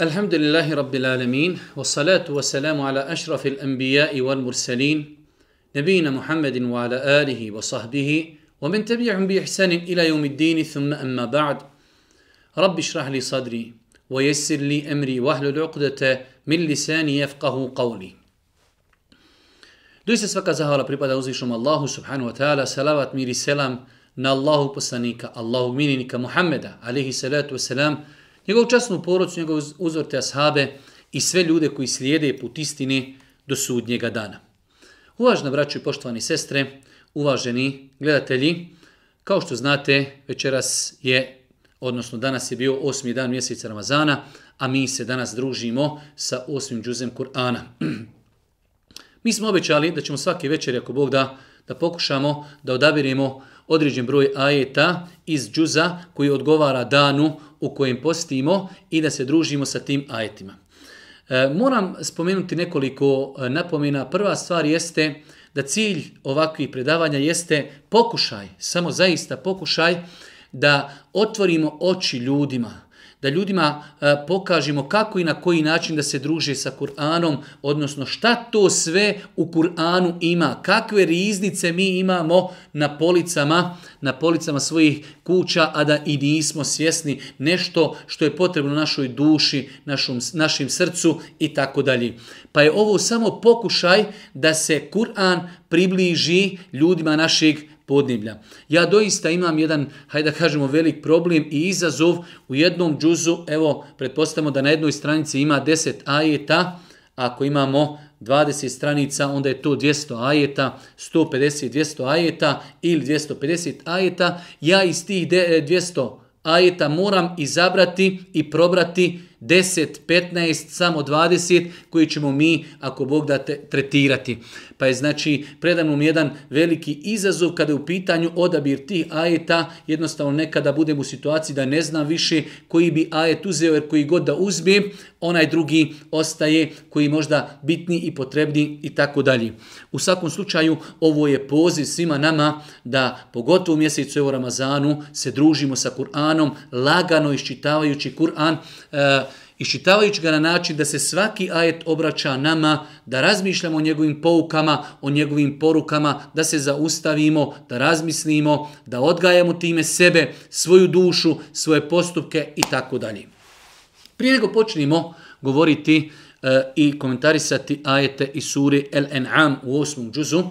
الحمد لله رب العالمين والصلاة والسلام على أشرف الأنبياء والمرسلين نبينا محمد وعلى آله وصحبه ومن تبعهم بإحسان إلى يوم الدين ثم أما بعد رب اشرح لي صدري ويسر لي أمري واحلل عقدة من لساني يفقه قولي Doista svaka zahvala pripada uzvišnom Allahu subhanahu wa ta'ala, salavat, mir i selam na Allahu poslanika, Allahu mininika Muhammeda, alihi njegovu časnu porodcu, njegov uzorte ashabe i sve ljude koji slijede put istine do sudnjega dana. Uvažna braću i poštovani sestre, uvaženi gledatelji, kao što znate, večeras je, odnosno danas je bio osmi dan mjeseca Ramazana, a mi se danas družimo sa osmim džuzem Kur'ana. mi smo obećali da ćemo svaki večer, ako Bog da, da pokušamo da odabiremo određen broj ajeta iz džuza koji odgovara danu u kojem postimo i da se družimo sa tim ajetima. E, moram spomenuti nekoliko e, napomena. Prva stvar jeste da cilj ovakvih predavanja jeste pokušaj, samo zaista pokušaj, da otvorimo oči ljudima, da ljudima e, pokažemo kako i na koji način da se druže sa Kur'anom, odnosno šta to sve u Kur'anu ima, kakve riznice mi imamo na policama, na policama svojih kuća, a da i nismo svjesni nešto što je potrebno našoj duši, našom, našim srcu i tako dalje. Pa je ovo samo pokušaj da se Kur'an približi ljudima našeg podneblja. Ja doista imam jedan, hajde da kažemo, velik problem i izazov u jednom džuzu, evo, pretpostavimo da na jednoj stranici ima 10 ajeta, ako imamo 20 stranica, onda je to 200 ajeta, 150, 200 ajeta ili 250 ajeta. Ja iz tih 200 ajeta moram izabrati i probrati 10, 15, samo 20 koji ćemo mi, ako Bog da, te, tretirati. Pa je znači predamnom jedan veliki izazov kada je u pitanju odabir tih ajeta, jednostavno nekada budem u situaciji da ne znam više koji bi ajet uzeo, jer koji god da uzme, onaj drugi ostaje koji možda bitni i potrebni i tako dalje. U svakom slučaju ovo je poziv svima nama da pogotovo u mjesecu evo Ramazanu se družimo sa Kur'anom, lagano iščitavajući Kur'an, e, iščitavajući ga na način da se svaki ajet obraća nama, da razmišljamo o njegovim poukama, o njegovim porukama, da se zaustavimo, da razmislimo, da odgajamo time sebe, svoju dušu, svoje postupke i tako dalje. Prije nego počnemo govoriti e, i komentarisati ajete i suri El-En'am u osmom džuzu,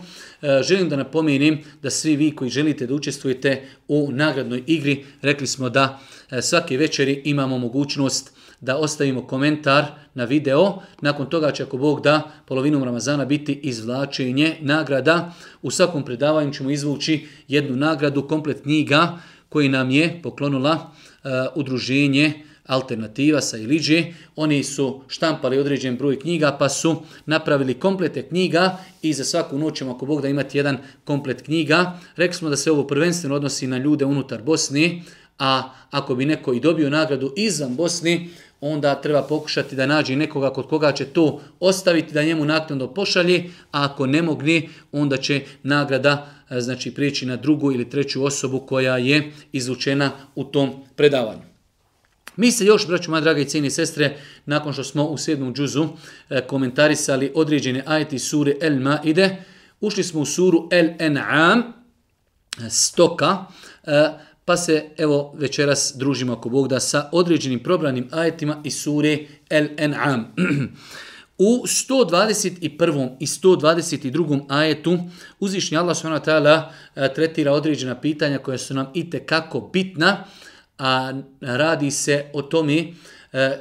e, želim da napomenim da svi vi koji želite da učestvujete u nagradnoj igri, rekli smo da e, svake večeri imamo mogućnost da ostavimo komentar na video. Nakon toga će ako Bog da polovinom Ramazana biti izvlačenje nagrada. U svakom predavanju ćemo izvući jednu nagradu, komplet knjiga koji nam je poklonula uh, e, udruženje Alternativa sa Iliđe. Oni su štampali određen broj knjiga pa su napravili komplete knjiga i za svaku noć ćemo ako Bog da imati jedan komplet knjiga. Rekli smo da se ovo prvenstveno odnosi na ljude unutar Bosne, a ako bi neko i dobio nagradu izvan Bosne, onda treba pokušati da nađe nekoga kod koga će to ostaviti da njemu naknadno pošalje, a ako ne mogne, onda će nagrada e, znači prijeći na drugu ili treću osobu koja je izučena u tom predavanju. Mi se još, braću moja draga i cijene sestre, nakon što smo u sedmom džuzu e, komentarisali određene ajeti sure El Maide, ušli smo u suru El En'am, stoka, e, Pa se evo večeras družimo ako Bog da sa određenim probranim ajetima iz sure El En'am. U 121. i 122. ajetu uzvišnji Allah s.w.t. E, tretira određena pitanja koja su nam i kako bitna, a radi se o tome e,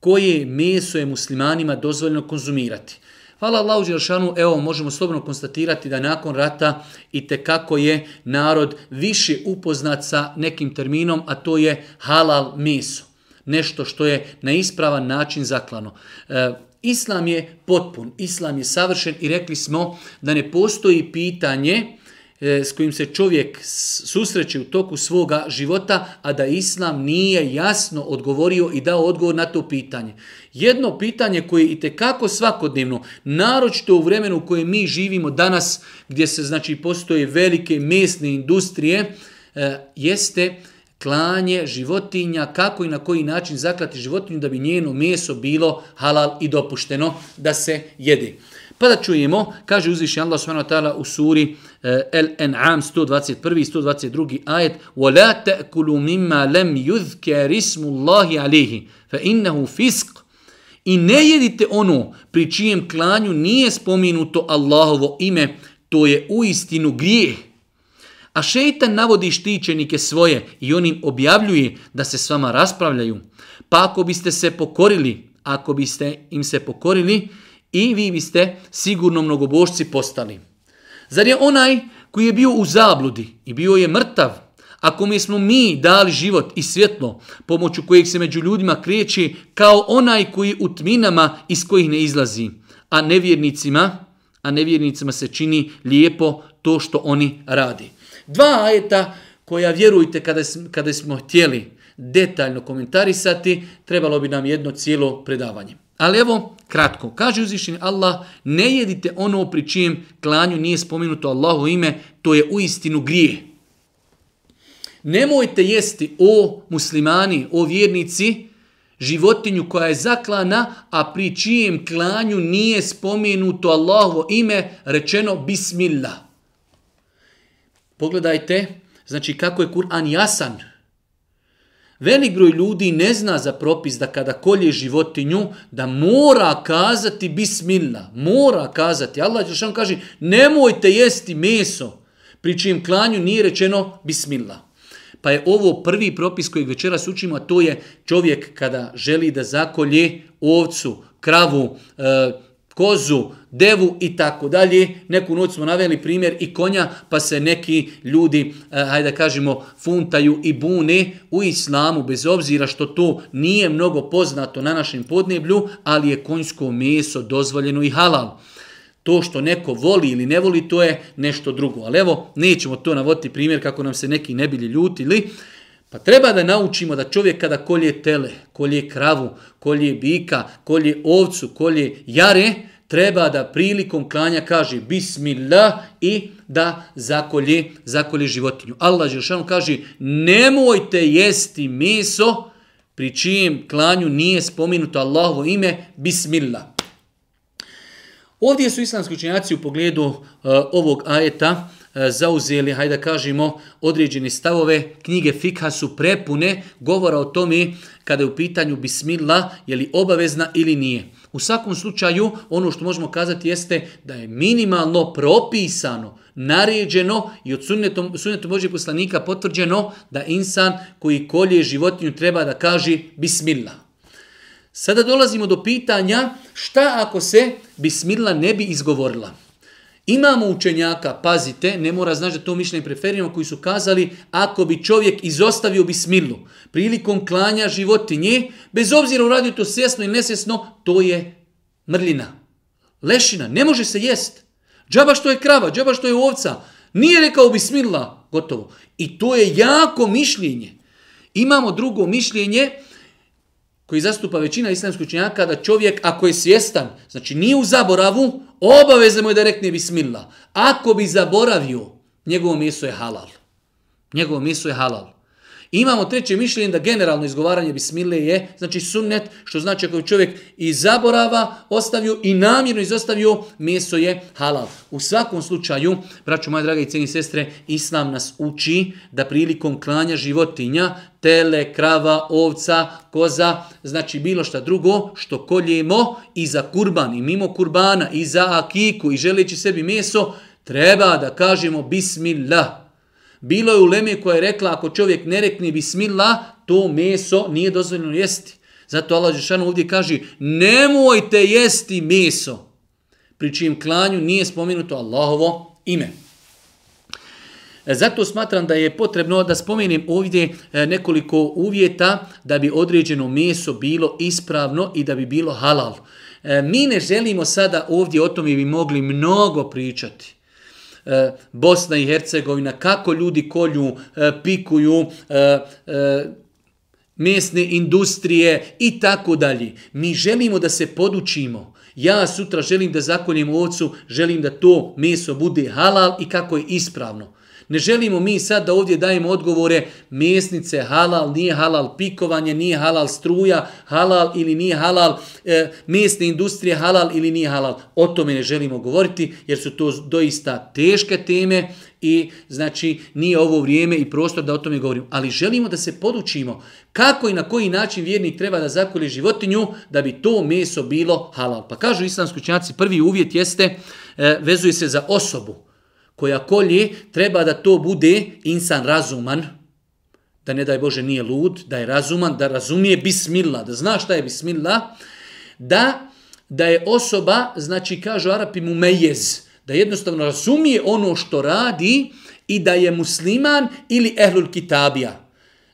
koje meso je muslimanima dozvoljeno konzumirati. Hvala Allahu Đelšanu, evo možemo slobodno konstatirati da nakon rata i te kako je narod više upoznat sa nekim terminom, a to je halal meso. Nešto što je na ispravan način zaklano. E, islam je potpun, islam je savršen i rekli smo da ne postoji pitanje E, s kojim se čovjek susreće u toku svoga života, a da Islam nije jasno odgovorio i dao odgovor na to pitanje. Jedno pitanje koje i te kako svakodnevno, naročito u vremenu u kojem mi živimo danas, gdje se znači postoje velike mesne industrije, e, jeste klanje životinja, kako i na koji način zaklati životinju da bi njeno meso bilo halal i dopušteno da se jede. Pa da čujemo, kaže uzviši Allah subhanahu wa ta'ala u suri uh, El-En'am 121. i 122. ajet وَلَا تَأْكُلُوا مِمَّا لَمْ يُذْكَرِ اسْمُ اللَّهِ عَلَيْهِ فَإِنَّهُ فِسْقٌ I ne jedite ono pri čijem klanju nije spominuto Allahovo ime, to je u istinu grijeh. A šeitan navodi štićenike svoje i on im objavljuje da se s vama raspravljaju. Pa ako biste se pokorili, ako biste im se pokorili, i vi biste sigurno mnogobošci postali. Zar je onaj koji je bio u zabludi i bio je mrtav, ako mi smo mi dali život i svjetlo, pomoću kojeg se među ljudima kreće, kao onaj koji u tminama iz kojih ne izlazi, a nevjernicima, a nevjernicima se čini lijepo to što oni radi. Dva ajeta koja vjerujte kada, kada smo htjeli detaljno komentarisati, trebalo bi nam jedno cijelo predavanje. Ali evo, kratko, kaže uzvišeni Allah, ne jedite ono pri čijem klanju nije spomenuto Allahu ime, to je u istinu grije. Nemojte jesti o muslimani, o vjernici, životinju koja je zaklana, a pri čijem klanju nije spomenuto Allahovo ime, rečeno Bismillah. Pogledajte, znači kako je Kur'an jasan, Velik broj ljudi ne zna za propis da kada kolje životinju, da mora kazati bismillah. Mora kazati. Allah Đelšanu kaže, nemojte jesti meso, pri čijem klanju nije rečeno bismillah. Pa je ovo prvi propis kojeg večeras učimo, a to je čovjek kada želi da zakolje ovcu, kravu, e, kozu, devu i tako dalje. Neku noć smo naveli primjer i konja, pa se neki ljudi, eh, hajde da kažemo, funtaju i bune u islamu, bez obzira što to nije mnogo poznato na našem podneblju, ali je konjsko meso dozvoljeno i halal. To što neko voli ili ne voli, to je nešto drugo. Ali evo, nećemo to navoditi primjer kako nam se neki ne bili ljutili. Pa treba da naučimo da čovjek kada kolje tele, kolje kravu, kolje bika, kolje ovcu, kolje jare, treba da prilikom klanja kaže bismillah i da zakolje, zakolje životinju. Allah Žešanu kaže nemojte jesti meso pri čijem klanju nije spominuto Allahovo ime bismillah. Ovdje su islamski učenjaci u pogledu uh, ovog ajeta E, zauzeli, hajde da kažemo, određene stavove. Knjige Fikha su prepune govora o tome kada je u pitanju bismillah, je li obavezna ili nije. U svakom slučaju, ono što možemo kazati jeste da je minimalno propisano, naređeno i od sunnetom, sunnetom Božih poslanika potvrđeno da insan koji kolje životinju treba da kaže bismillah. Sada dolazimo do pitanja šta ako se bismillah ne bi izgovorila. Imamo učenjaka, pazite, ne mora znači da to mišljenje preferiramo, koji su kazali ako bi čovjek izostavio bismilu prilikom klanja životinje, bez obzira uradio to svjesno i nesvjesno, to je mrljina. Lešina, ne može se jest. Džaba što je krava, džaba što je ovca, nije rekao bismila, gotovo. I to je jako mišljenje. Imamo drugo mišljenje, koji zastupa većina islamskih učenjaka, da čovjek ako je svjestan, znači nije u zaboravu, obaveza mu je da rekne bismillah. Ako bi zaboravio, njegovo meso je halal. Njegovo meso je halal. Imamo treće mišljenje da generalno izgovaranje bismile je, znači sunnet, što znači ako čovjek i zaborava, ostavio i namjerno izostavio, meso je halal. U svakom slučaju, braću moje drage i cijeni sestre, Islam nas uči da prilikom klanja životinja, tele, krava, ovca, koza, znači bilo šta drugo što koljemo i za kurban i mimo kurbana i za akiku i želeći sebi meso, treba da kažemo bismillah. Bilo je u Leme koja je rekla ako čovjek ne rekne bismillah, to meso nije dozvoljeno jesti. Zato Allah Žešanu ovdje kaže nemojte jesti meso pri čijem klanju nije spomenuto Allahovo ime. E, zato smatram da je potrebno da spomenem ovdje e, nekoliko uvjeta da bi određeno meso bilo ispravno i da bi bilo halal. E, mi ne želimo sada ovdje o tome bi mogli mnogo pričati. Bosna i Hercegovina, kako ljudi kolju, pikuju, mesne industrije i tako dalje. Mi želimo da se podučimo. Ja sutra želim da zakoljem ovcu, želim da to meso bude halal i kako je ispravno. Ne želimo mi sad da ovdje dajemo odgovore mesnice, halal, nije halal, pikovanje, nije halal, struja, halal ili nije halal, e, mesne industrije, halal ili nije halal. O tome ne želimo govoriti jer su to doista teške teme i znači nije ovo vrijeme i prostor da o tome govorimo. Ali želimo da se podučimo kako i na koji način vjernik treba da zakolje životinju da bi to meso bilo halal. Pa kažu islamski učenjaci, prvi uvjet jeste, e, vezuje se za osobu koja kolje, treba da to bude insan razuman, da ne daj Bože nije lud, da je razuman, da razumije bismillah, da zna šta je bismillah, da, da je osoba, znači kažu Arapi mu mejez, da jednostavno razumije ono što radi i da je musliman ili ehlul kitabija.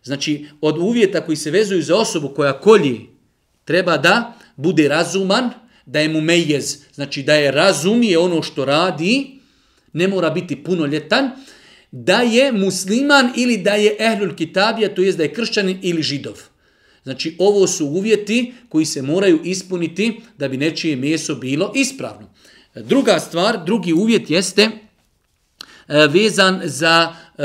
Znači, od uvjeta koji se vezuju za osobu koja kolji, treba da bude razuman, da je mu mejez, znači da je razumije ono što radi, ne mora biti punoljetan, da je musliman ili da je ehlul kitabija, to jest da je kršćanin ili židov. Znači, ovo su uvjeti koji se moraju ispuniti da bi nečije meso bilo ispravno. Druga stvar, drugi uvjet jeste e, vezan za, e,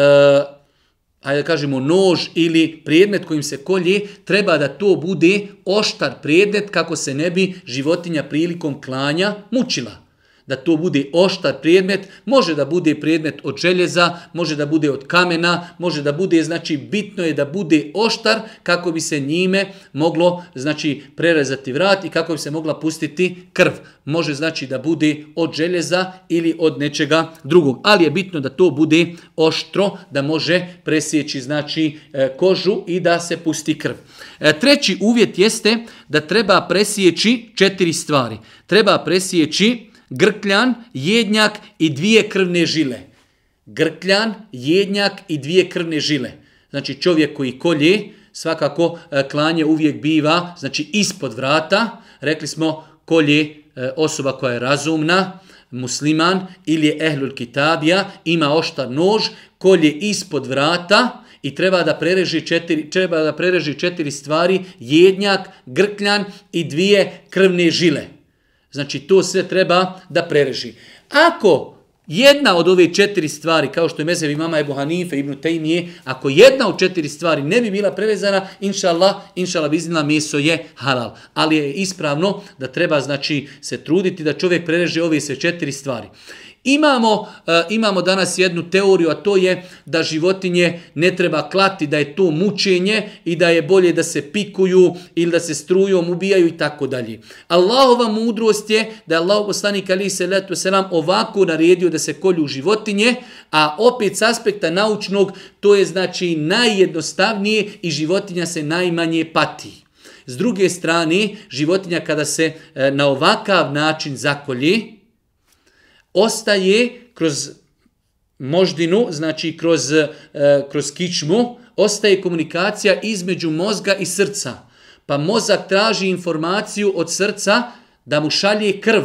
ajde da kažemo, nož ili predmet kojim se kolje, treba da to bude oštar predmet kako se ne bi životinja prilikom klanja mučila da to bude oštar predmet, može da bude predmet od željeza, može da bude od kamena, može da bude, znači bitno je da bude oštar kako bi se njime moglo, znači prerezati vrat i kako bi se mogla pustiti krv. Može znači da bude od željeza ili od nečega drugog, ali je bitno da to bude oštro, da može presjeći znači e, kožu i da se pusti krv. E, treći uvjet jeste da treba presjeći četiri stvari. Treba presjeći grkljan, jednjak i dvije krvne žile. Grkljan, jednjak i dvije krvne žile. Znači čovjek koji kolje, svakako e, klanje uvijek biva, znači ispod vrata, rekli smo kolje e, osoba koja je razumna, musliman ili je ehlul kitabija, ima oštar nož, kolje ispod vrata i treba da prereži četiri, treba da prereži četiri stvari, jednjak, grkljan i dvije krvne žile. Znači to sve treba da prereži. Ako jedna od ove četiri stvari, kao što je mezevi mama Ebu Hanife, Ibn Tejmije, ako jedna od četiri stvari ne bi bila prevezana, inša Allah, inša Allah, biznila, meso je halal. Ali je ispravno da treba znači se truditi da čovjek prereže ove sve četiri stvari. Imamo, uh, imamo danas jednu teoriju, a to je da životinje ne treba klati, da je to mučenje i da je bolje da se pikuju ili da se strujom ubijaju i tako dalje. Allahova mudrost je da je Allah poslanik ali se letu selam ovako naredio da se kolju životinje, a opet s aspekta naučnog to je znači najjednostavnije i životinja se najmanje pati. S druge strane, životinja kada se e, na ovakav način zakolji, ostaje kroz moždinu, znači kroz, e, kroz kičmu, ostaje komunikacija između mozga i srca. Pa mozak traži informaciju od srca da mu šalje krv,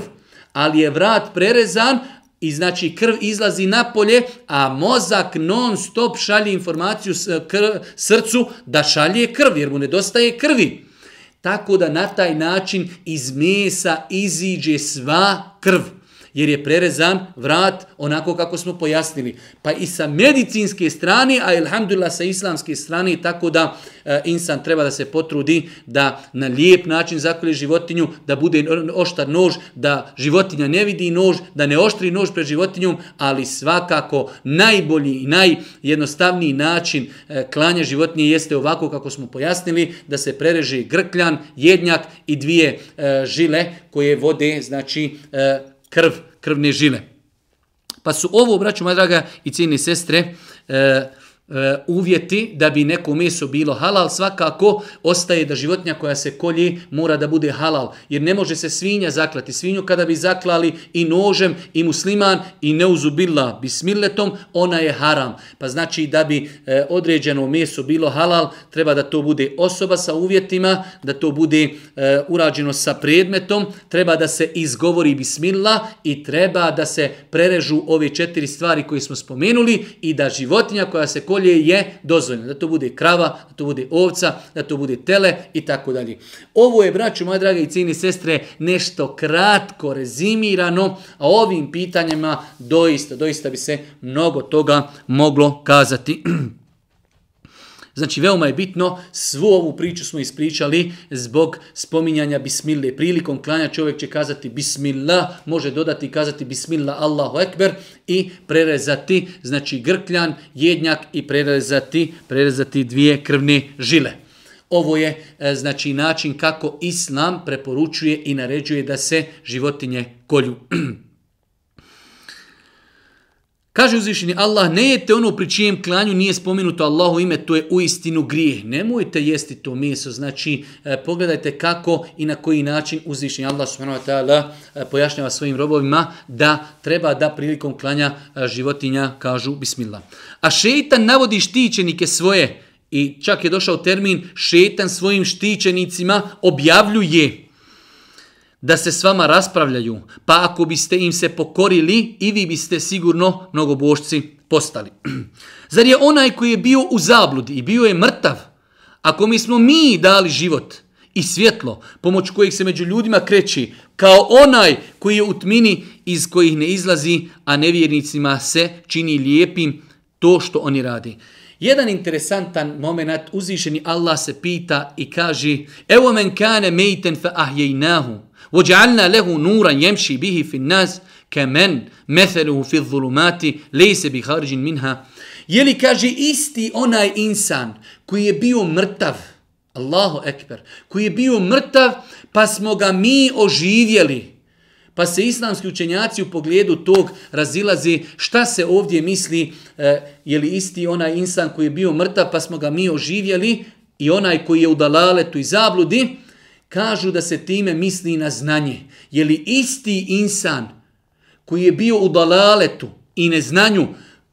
ali je vrat prerezan i znači krv izlazi napolje, a mozak non stop šalje informaciju e, srcu da šalje krv, jer mu nedostaje krvi. Tako da na taj način iz mesa iziđe sva krv jer je prerezan vrat onako kako smo pojasnili. Pa i sa medicinske strane, a ilhamdulillah sa islamske strane, tako da e, insan treba da se potrudi da na lijep način zakolje životinju, da bude oštar nož, da životinja ne vidi nož, da ne oštri nož pred životinjom, ali svakako najbolji i najjednostavniji način eh, e, klanja životinje jeste ovako kako smo pojasnili, da se prereže grkljan, jednjak i dvije e, žile koje vode, znači, e, krv, krvne žile. Pa su ovo, braću moja draga i cijene sestre, e, E, uvjeti da bi neko meso bilo halal, svakako ostaje da životinja koja se kolje mora da bude halal. Jer ne može se svinja zaklati. Svinju kada bi zaklali i nožem i musliman i neuzubila bismilletom, ona je haram. Pa znači da bi e, određeno meso bilo halal, treba da to bude osoba sa uvjetima, da to bude e, urađeno sa predmetom, treba da se izgovori bismilla i treba da se prerežu ove četiri stvari koje smo spomenuli i da životinja koja se kolje kolje je dozvoljeno. Da to bude krava, da to bude ovca, da to bude tele i tako dalje. Ovo je, braću moje drage i cijeni sestre, nešto kratko rezimirano, a ovim pitanjima doista, doista bi se mnogo toga moglo kazati. Znači, veoma je bitno, svu ovu priču smo ispričali zbog spominjanja bismille. Prilikom klanja čovjek će kazati bismillah, može dodati i kazati bismillah Allahu ekber i prerezati, znači grkljan, jednjak i prerezati, prerezati dvije krvne žile. Ovo je e, znači način kako islam preporučuje i naređuje da se životinje kolju. Kaže uzvišeni Allah, ne jete ono pri čijem klanju nije spomenuto Allahu ime, to je uistinu grijeh. Nemojte jesti to meso. Znači, e, pogledajte kako i na koji način uzvišeni Allah subhanahu wa ta'ala e, pojašnjava svojim robovima da treba da prilikom klanja e, životinja kažu bismillah. A šeitan navodi štićenike svoje i čak je došao termin šetan svojim štićenicima objavljuje da se s vama raspravljaju, pa ako biste im se pokorili, i vi biste sigurno mnogobošci postali. Zar je onaj koji je bio u zabludi i bio je mrtav, ako mi smo mi dali život i svjetlo, pomoć kojih se među ljudima kreći, kao onaj koji je u tmini iz kojih ne izlazi, a nevjernicima se čini lijepim to što oni radi. Jedan interesantan moment, uzvišeni Allah se pita i kaže, evo men kane mejten fa ahjejnahu, وجعلنا له نورا يمشي به في الناس كمن مثله في الظلمات ليس بخارج منها يلي كاجي isti onaj insan koji je bio mrtav Allahu ekber koji je bio mrtav pa smo ga mi oživjeli Pa se islamski učenjaci u pogledu tog razilazi šta se ovdje misli, e, je li isti onaj insan koji je bio mrtav pa smo ga mi oživjeli i onaj koji je u dalaletu i zabludi, Kažu da se time misli na znanje. Je li isti insan koji je bio u dalaletu i neznanju,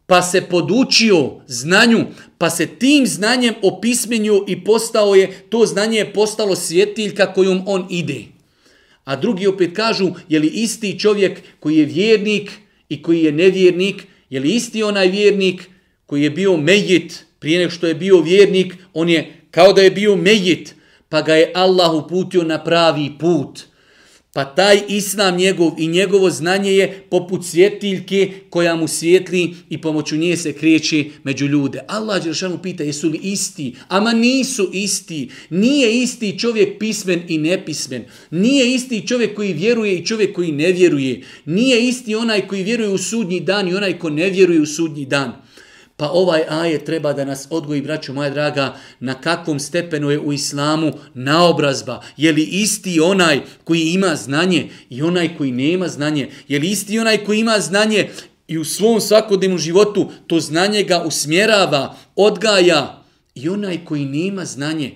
pa se podučio znanju, pa se tim znanjem opismenio i postao je, to znanje je postalo svjetiljka kojom on ide. A drugi opet kažu, je li isti čovjek koji je vjernik i koji je nevjernik, je li isti onaj vjernik koji je bio mejit prije nego što je bio vjernik, on je kao da je bio mejit, pa ga je Allah uputio na pravi put. Pa taj islam njegov i njegovo znanje je poput svjetiljke koja mu svjetli i pomoću nje se kreće među ljude. Allah Đeršanu pita jesu li isti? Ama nisu isti. Nije isti čovjek pismen i nepismen. Nije isti čovjek koji vjeruje i čovjek koji ne vjeruje. Nije isti onaj koji vjeruje u sudnji dan i onaj ko ne vjeruje u sudnji dan. Pa ovaj aje treba da nas odgoji, braćo moja draga, na kakvom stepenu je u islamu naobrazba. Je li isti onaj koji ima znanje i onaj koji nema znanje? Je li isti onaj koji ima znanje i u svom svakodnevnom životu to znanje ga usmjerava, odgaja i onaj koji nema znanje?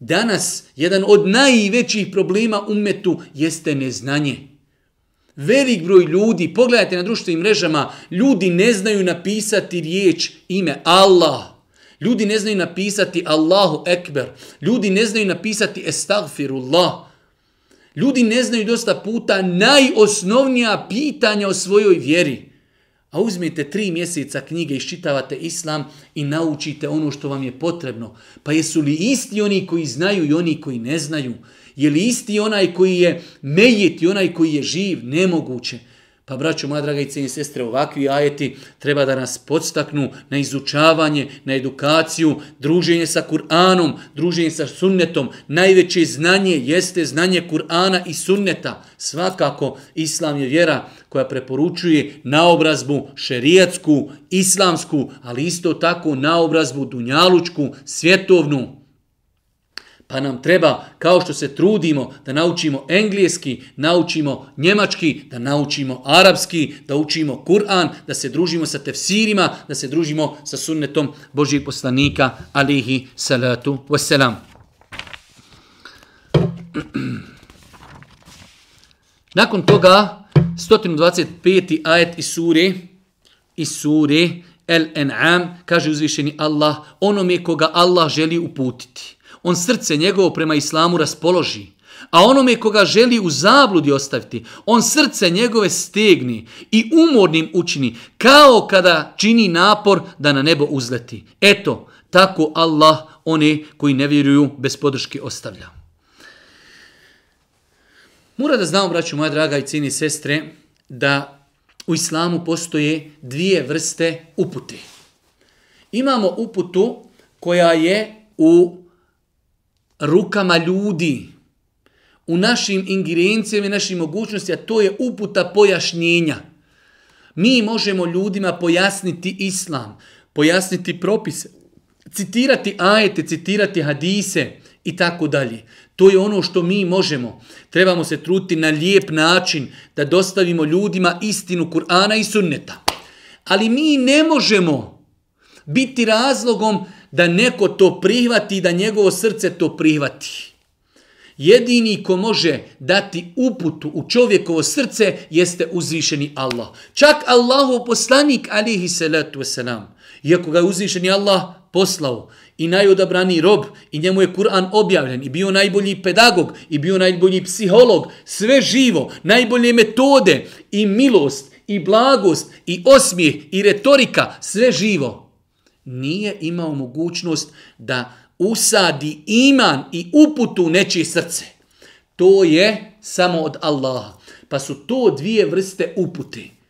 Danas jedan od najvećih problema umetu jeste neznanje. Velik broj ljudi, pogledajte na društvenim mrežama, ljudi ne znaju napisati riječ ime Allah. Ljudi ne znaju napisati Allahu Ekber. Ljudi ne znaju napisati Estagfirullah. Ljudi ne znaju dosta puta najosnovnija pitanja o svojoj vjeri. A uzmite tri mjeseca knjige, iščitavate islam i naučite ono što vam je potrebno. Pa jesu li isti oni koji znaju i oni koji ne znaju? Je li isti onaj koji je mejit i onaj koji je živ? Nemoguće. Pa braćo, moja draga i cijenje sestre, ovakvi ajeti treba da nas podstaknu na izučavanje, na edukaciju, druženje sa Kur'anom, druženje sa sunnetom. Najveće znanje jeste znanje Kur'ana i sunneta. Svakako, Islam je vjera koja preporučuje naobrazbu šerijatsku, islamsku, ali isto tako naobrazbu dunjalučku, svjetovnu. Pa nam treba, kao što se trudimo da naučimo engleski, naučimo njemački, da naučimo arapski, da učimo Kur'an, da se družimo sa tefsirima, da se družimo sa sunnetom Božijeg poslanika, alihi salatu wasalam. Nakon toga, 125. ajet iz suri, iz suri El-En'am, kaže uzvišeni Allah, onome koga Allah želi uputiti on srce njegovo prema islamu raspoloži, A onome koga želi u zabludi ostaviti, on srce njegove stegni i umornim učini, kao kada čini napor da na nebo uzleti. Eto, tako Allah one koji ne vjeruju bez podrške ostavlja. Mora da znamo, braću moja draga i cijeni sestre, da u islamu postoje dvije vrste upute. Imamo uputu koja je u rukama ljudi, u našim ingerencijama i našim mogućnostima, to je uputa pojašnjenja. Mi možemo ljudima pojasniti islam, pojasniti propise, citirati ajete, citirati hadise i tako dalje. To je ono što mi možemo. Trebamo se truti na lijep način da dostavimo ljudima istinu Kur'ana i sunneta. Ali mi ne možemo biti razlogom da neko to prihvati, da njegovo srce to prihvati. Jedini ko može dati uputu u čovjekovo srce jeste uzvišeni Allah. Čak Allahu poslanik alihi salatu wasalam. Iako ga je uzvišeni Allah poslao i najodabrani rob i njemu je Kur'an objavljen i bio najbolji pedagog i bio najbolji psiholog, sve živo, najbolje metode i milost i blagost i osmijeh i retorika, sve živo. Nije imao mogućnost da usadi iman i uputu nečije srce. To je samo od Allaha. Pa su to dvije vrste upute.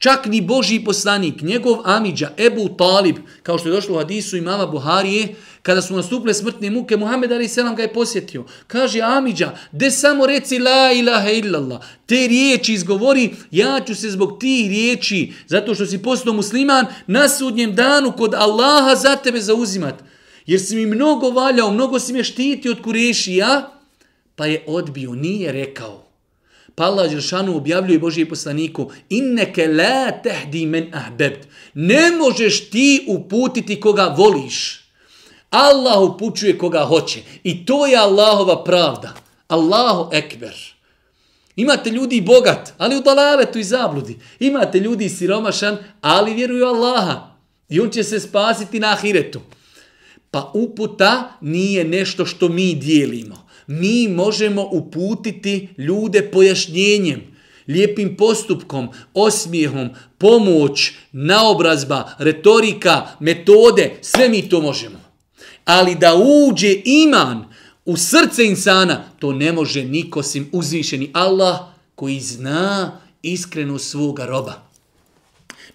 Čak ni Boži poslanik, njegov Amidža, Ebu Talib, kao što je došlo u hadisu imama Buharije, kada su nastupile smrtne muke, Muhammed Ali Selam ga je posjetio. Kaže Amidža, de samo reci la ilaha illallah. Te riječi izgovori, ja ću se zbog tih riječi, zato što si postao musliman, na sudnjem danu kod Allaha za tebe zauzimat. Jer si mi mnogo valjao, mnogo si me štiti od kurešija, pa je odbio, nije rekao. Pa Allah Đeršanu objavljuje Božije poslaniku inneke la tehdi men ahbebt. Ne možeš ti uputiti koga voliš. Allah upućuje koga hoće. I to je Allahova pravda. Allahu ekber. Imate ljudi bogat, ali u dalaletu i zabludi. Imate ljudi siromašan, ali vjeruju Allaha. I on će se spasiti na ahiretu. Pa uputa nije nešto što mi dijelimo mi možemo uputiti ljude pojašnjenjem, lijepim postupkom, osmijehom, pomoć, naobrazba, retorika, metode, sve mi to možemo. Ali da uđe iman u srce insana, to ne može niko sim uzvišeni Allah koji zna iskreno svoga roba.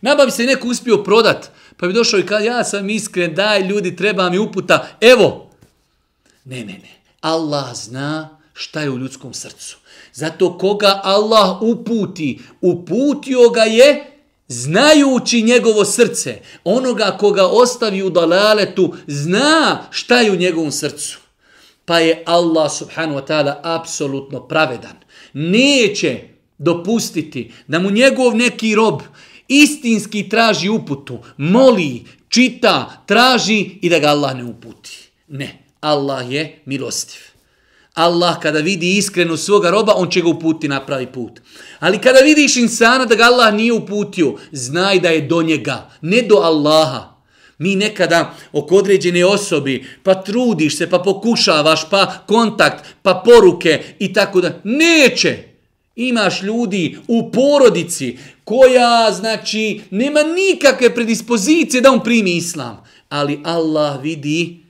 Nabavi se neko uspio prodat, pa bi došao i kao ja sam iskren, daj ljudi, treba mi uputa, evo. Ne, ne, ne. Allah zna šta je u ljudskom srcu. Zato koga Allah uputi, uputio ga je znajući njegovo srce. Onoga koga ostavi u dalaletu zna šta je u njegovom srcu. Pa je Allah subhanahu wa ta'ala apsolutno pravedan. Neće dopustiti da mu njegov neki rob istinski traži uputu, moli, čita, traži i da ga Allah ne uputi. Ne. Allah je milostiv. Allah kada vidi iskrenu svoga roba, on će ga uputiti na pravi put. Ali kada vidiš insana da ga Allah nije uputio, znaj da je do njega, ne do Allaha. Mi nekada oko određene osobi, pa trudiš se, pa pokušavaš, pa kontakt, pa poruke i tako da. Neće! Imaš ljudi u porodici koja, znači, nema nikakve predispozicije da on primi islam. Ali Allah vidi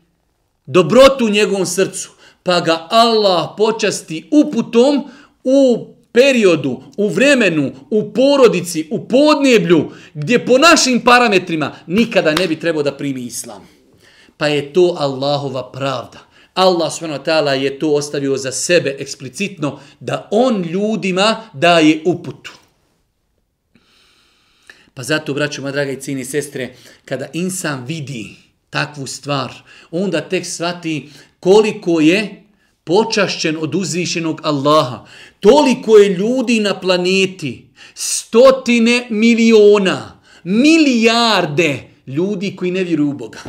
dobrotu u njegovom srcu, pa ga Allah počasti uputom u periodu, u vremenu, u porodici, u podneblju, gdje po našim parametrima nikada ne bi trebao da primi islam. Pa je to Allahova pravda. Allah subhanahu je to ostavio za sebe eksplicitno da on ljudima daje uputu. Pa zato, braćo, moja draga i cini sestre, kada insan vidi takvu stvar, onda tek svati koliko je počašćen od uzvišenog Allaha. Toliko je ljudi na planeti, stotine miliona, milijarde ljudi koji ne vjeruju u Boga.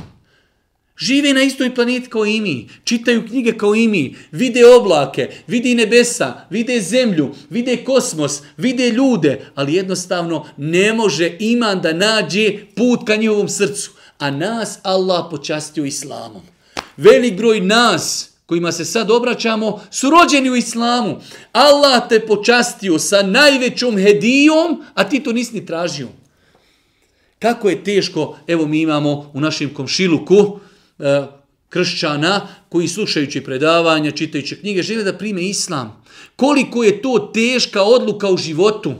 Žive na istoj planeti kao i mi, čitaju knjige kao i mi, vide oblake, vide nebesa, vide zemlju, vide kosmos, vide ljude, ali jednostavno ne može iman da nađe put ka njihovom srcu a nas Allah počastio islamom. Velik broj nas kojima se sad obraćamo, su rođeni u islamu. Allah te počastio sa najvećom hedijom, a ti to nisi ni tražio. Kako je teško, evo mi imamo u našem komšiluku e, kršćana koji slušajući predavanja, čitajući knjige, žele da prime islam. Koliko je to teška odluka u životu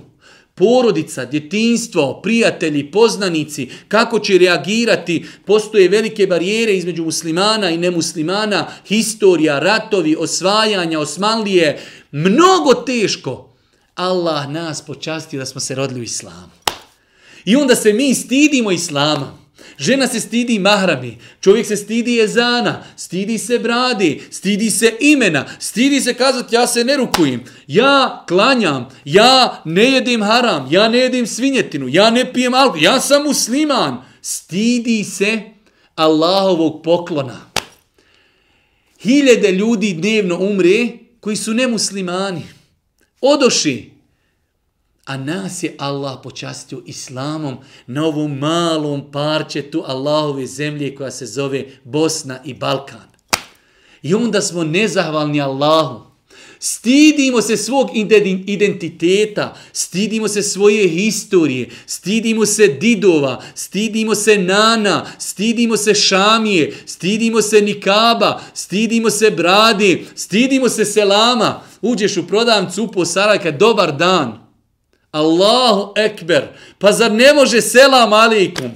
porodica, djetinstvo, prijatelji, poznanici, kako će reagirati, postoje velike barijere između muslimana i nemuslimana, historija, ratovi, osvajanja, osmanlije, mnogo teško. Allah nas počasti da smo se rodili u islamu. I onda se mi stidimo islama. Žena se stidi mahrami, čovjek se stidi ezana, stidi se bradi, stidi se imena, stidi se kazati ja se ne rukujem, ja klanjam, ja ne jedim haram, ja ne jedim svinjetinu, ja ne pijem alkohol, ja sam musliman. Stidi se Allahovog poklona. Hiljede ljudi dnevno umre koji su nemuslimani. Odoši, A nas je Allah počastio islamom na ovom malom parčetu Allahove zemlje koja se zove Bosna i Balkan. I onda smo nezahvalni Allahu. Stidimo se svog identiteta, stidimo se svoje historije, stidimo se didova, stidimo se nana, stidimo se šamije, stidimo se nikaba, stidimo se brade, stidimo se selama. Uđeš u prodavnicu upo Sarajka, dobar dan. Allahu ekber. Pa zar ne može selam alikum?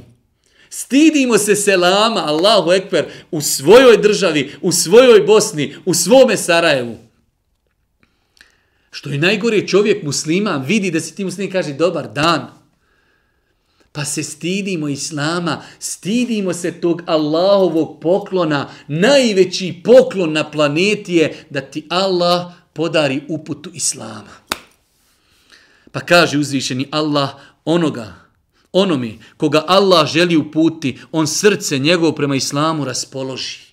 Stidimo se selama, Allahu ekber, u svojoj državi, u svojoj Bosni, u svome Sarajevu. Što je najgore čovjek musliman, vidi da se ti musliman kaže dobar dan. Pa se stidimo Islama, stidimo se tog Allahovog poklona, najveći poklon na planeti je da ti Allah podari uputu Islama. Pa kaže uzvišeni Allah onoga, onome koga Allah želi uputi, on srce njegovo prema islamu raspoloži.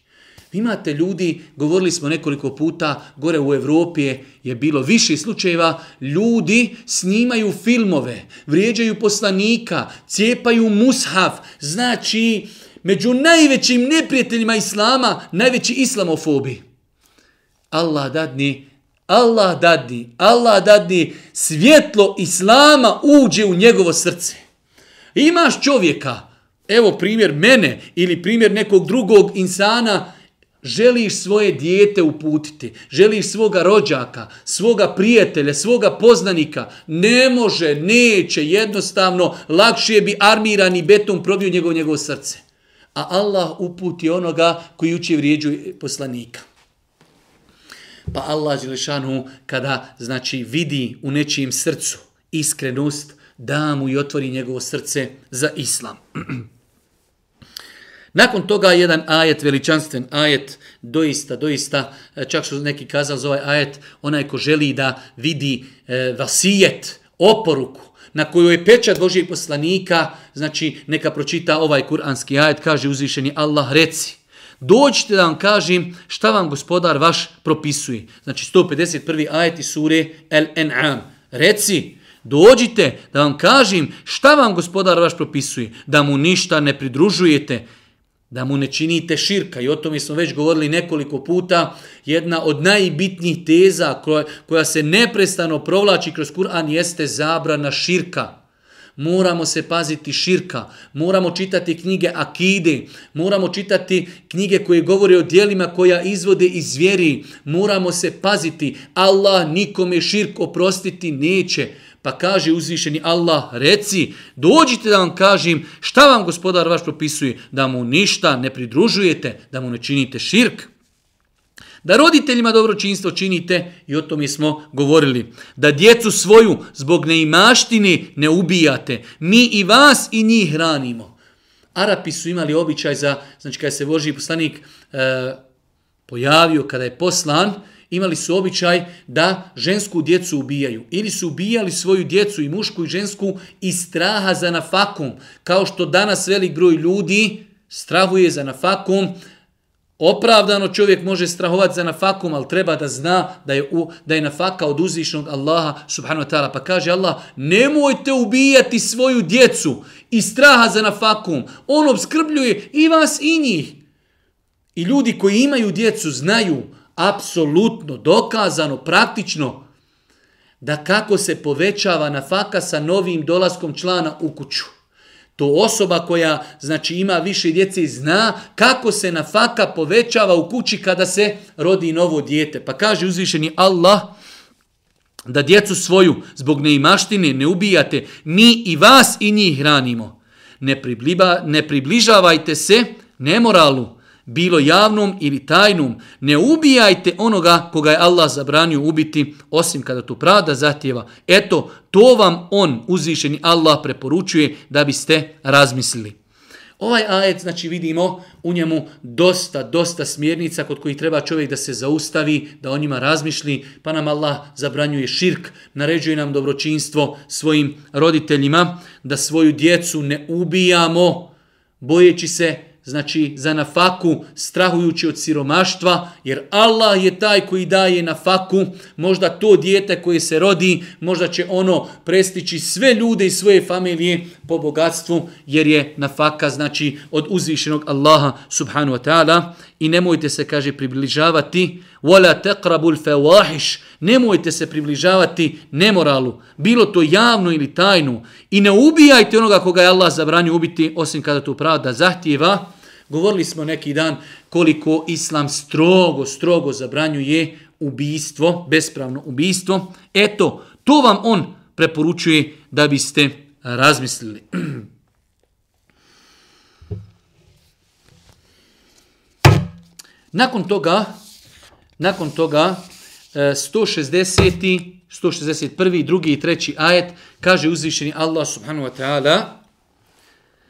Imate ljudi, govorili smo nekoliko puta, gore u Evropi je bilo više slučajeva, ljudi snimaju filmove, vrijeđaju poslanika, cijepaju mushaf, znači među najvećim neprijateljima islama, najveći islamofobi. Allah dadni Allah dadni, Allah dadni svjetlo Islama uđe u njegovo srce. Imaš čovjeka, evo primjer mene ili primjer nekog drugog insana, želiš svoje dijete uputiti, želiš svoga rođaka, svoga prijatelja, svoga poznanika, ne može, neće, jednostavno, lakše bi armirani beton probio njegovo, njegovo srce. A Allah uputi onoga koji uči vrijeđu poslanika. Pa Allah Đelešanu kada znači vidi u nečijem srcu iskrenost, da mu i otvori njegovo srce za islam. Nakon toga jedan ajet, veličanstven ajet, doista, doista, čak što neki kazali za ovaj ajet, onaj ko želi da vidi e, vasijet, oporuku, na kojoj je pečat Božijeg poslanika, znači neka pročita ovaj kuranski ajet, kaže uzvišeni Allah, reci, Dođite da vam kažem šta vam gospodar vaš propisuje. Znači 151. ajeti sure El En'am. Reci, dođite da vam kažem šta vam gospodar vaš propisuje. Da mu ništa ne pridružujete, da mu ne činite širka. I o tome smo već govorili nekoliko puta. Jedna od najbitnijih teza koja, koja se neprestano provlači kroz Kur'an jeste zabrana širka moramo se paziti širka, moramo čitati knjige akide, moramo čitati knjige koje govore o dijelima koja izvode iz vjeri, moramo se paziti, Allah nikome širk oprostiti neće. Pa kaže uzvišeni Allah, reci, dođite da vam kažem šta vam gospodar vaš propisuje, da mu ništa ne pridružujete, da mu ne činite širk. Da roditeljima dobročinstvo činite, i o tome smo govorili, da djecu svoju zbog neimaštine ne ubijate. Mi i vas i njih hranimo. Arapi su imali običaj za, znači kada se Boži poslanik e, pojavio, kada je poslan, imali su običaj da žensku djecu ubijaju. Ili su ubijali svoju djecu i mušku i žensku iz straha za nafakom. Kao što danas velik broj ljudi strahuje za nafakom, Opravdano čovjek može strahovati za nafakom, ali treba da zna da je, u, da je nafaka od uzvišnog Allaha subhanahu wa ta'ala. Pa kaže Allah, nemojte ubijati svoju djecu i straha za nafakom. On obskrbljuje i vas i njih. I ljudi koji imaju djecu znaju, apsolutno, dokazano, praktično, da kako se povećava nafaka sa novim dolaskom člana u kuću. To osoba koja znači ima više djece zna kako se nafaka povećava u kući kada se rodi novo dijete. Pa kaže uzvišeni Allah da djecu svoju zbog neimaštine ne ubijate, mi i vas i njih hranimo. Ne, pribliba, ne približavajte se nemoralu, bilo javnom ili tajnom, ne ubijajte onoga koga je Allah zabranio ubiti, osim kada to pravda zahtjeva. Eto, to vam on, uzvišeni Allah, preporučuje da biste razmislili. Ovaj ajet, znači vidimo u njemu dosta, dosta smjernica kod kojih treba čovjek da se zaustavi, da o njima razmišli, pa nam Allah zabranjuje širk, naređuje nam dobročinstvo svojim roditeljima, da svoju djecu ne ubijamo, bojeći se znači za nafaku, strahujući od siromaštva, jer Allah je taj koji daje nafaku, možda to dijete koje se rodi, možda će ono prestići sve ljude i svoje familije po bogatstvu, jer je nafaka znači od uzvišenog Allaha subhanu wa ta'ala. I nemojte se, kaže, približavati. Wala taqrabul fawahish. Nemojte se približavati nemoralu bilo to javno ili tajno. I ne ubijajte onoga koga je Allah zabranio ubiti osim kada to pravda zahtjeva Govorili smo neki dan koliko islam strogo, strogo zabranjuje ubijstvo, bespravno ubijstvo. Eto, to vam on preporučuje da biste razmislili. Nakon toga, nakon toga e, 160. 161. drugi i treći ajet kaže uzvišeni Allah subhanahu wa ta'ala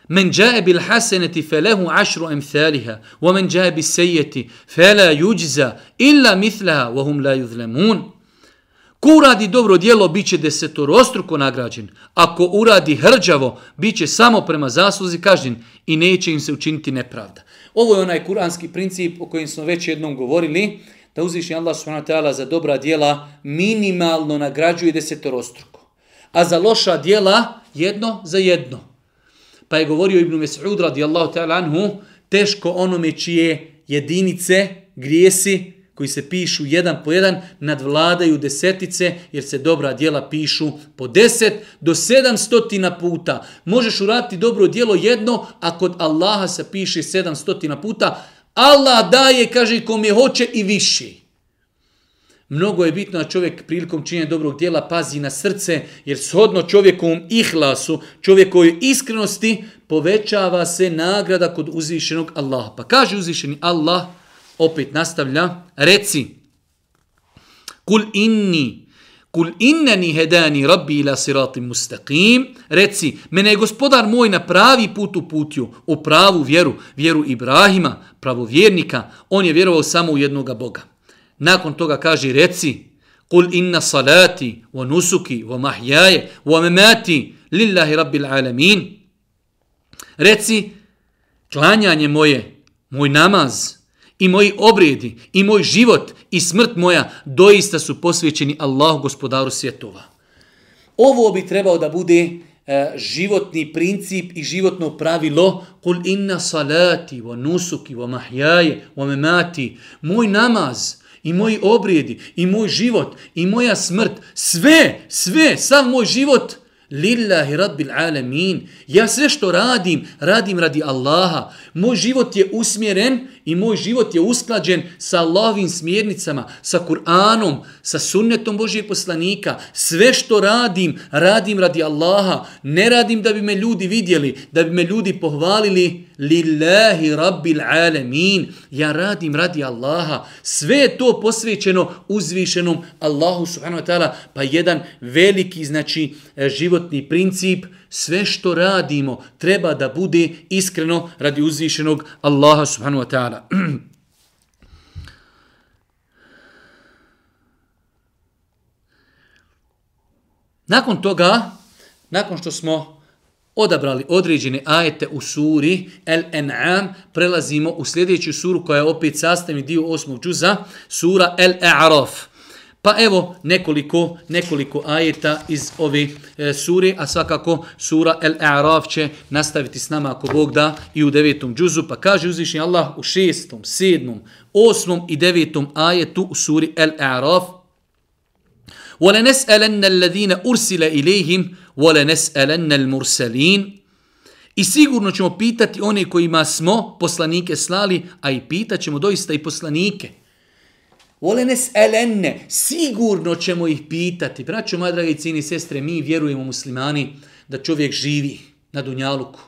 Men jae bil haseneti felehu ašru emthaliha, wa men jae bis sejeti fela juđza illa mithlaha, wa hum la yuzlemun. Ko uradi dobro dijelo, bit će desetorostruko nagrađen. Ako uradi hrđavo, bit će samo prema zasluzi kažnjen i neće im se učiniti nepravda. Ovo je onaj kuranski princip o kojem smo već jednom govorili, da uzvišnji Allah subhanahu za dobra dijela minimalno nagrađuje desetorostruko. A za loša dijela jedno za jedno. Pa je govorio Ibn Mes'ud radijallahu ta'ala anhu, teško onome čije jedinice, grijesi, koji se pišu jedan po jedan, nadvladaju desetice, jer se dobra dijela pišu po deset do sedamstotina puta. Možeš uraditi dobro dijelo jedno, a kod Allaha se piše sedamstotina puta. Allah daje, kaže, kom je hoće i viši. Mnogo je bitno da čovjek prilikom činjenja dobrog dijela pazi na srce, jer shodno čovjekovom ihlasu, čovjekovoj iskrenosti, povećava se nagrada kod uzvišenog Allaha. Pa kaže uzvišeni Allah, opet nastavlja, reci, kul inni, kul inneni hedani rabbi ila siratim mustaqim, reci, mene je gospodar moj na pravi put uputio, u pravu vjeru, vjeru Ibrahima, pravovjernika, on je vjerovao samo u jednoga Boga. Nakon toga kaže reci Kul inna salati wa nusuki wa mahjaje wa memati lillahi rabbil alamin. Reci klanjanje moje, moj namaz i moji obredi i moj život i smrt moja doista su posvećeni Allahu gospodaru svjetova. Ovo bi trebao da bude e, životni princip i životno pravilo kul inna salati wa nusuki wa mahjaje wa memati moj namaz i moji obrijedi, i moj život, i moja smrt, sve, sve, sav moj život, lillahi rabbil alamin. Ja sve što radim, radim radi Allaha. Moj život je usmjeren i moj život je usklađen sa Allahovim smjernicama, sa Kur'anom, sa sunnetom Božijeg poslanika. Sve što radim, radim radi Allaha. Ne radim da bi me ljudi vidjeli, da bi me ljudi pohvalili. Lillahi rabbil alamin. Ja radim radi Allaha. Sve je to posvećeno uzvišenom Allahu subhanahu wa ta'ala. Pa jedan veliki znači e, životni princip, sve što radimo treba da bude iskreno radi uzvišenog Allaha subhanahu wa ta'ala. nakon toga, nakon što smo odabrali određene ajete u suri El En'am, prelazimo u sljedeću suru koja je opet sastavni dio osmog džuza, sura El A'raf. Pa evo nekoliko, nekoliko ajeta iz ove e, sure, a svakako sura El A'raf će nastaviti s nama ako Bog da i u devetom džuzu. Pa kaže uzvišnji Allah u šestom, sedmom, osmom i devetom ajetu u suri El A'raf وَلَنَسْأَلَنَّ الَّذِينَ أُرْسِلَ إِلَيْهِمْ وَلَنَسْأَلَنَّ الْمُرْسَلِينَ I sigurno ćemo pitati one kojima smo poslanike slali, a i pitat ćemo doista i poslanike. Volenes elenne, sigurno ćemo ih pitati. Braćo, moja dragi cini sestre, mi vjerujemo muslimani da čovjek živi na Dunjaluku.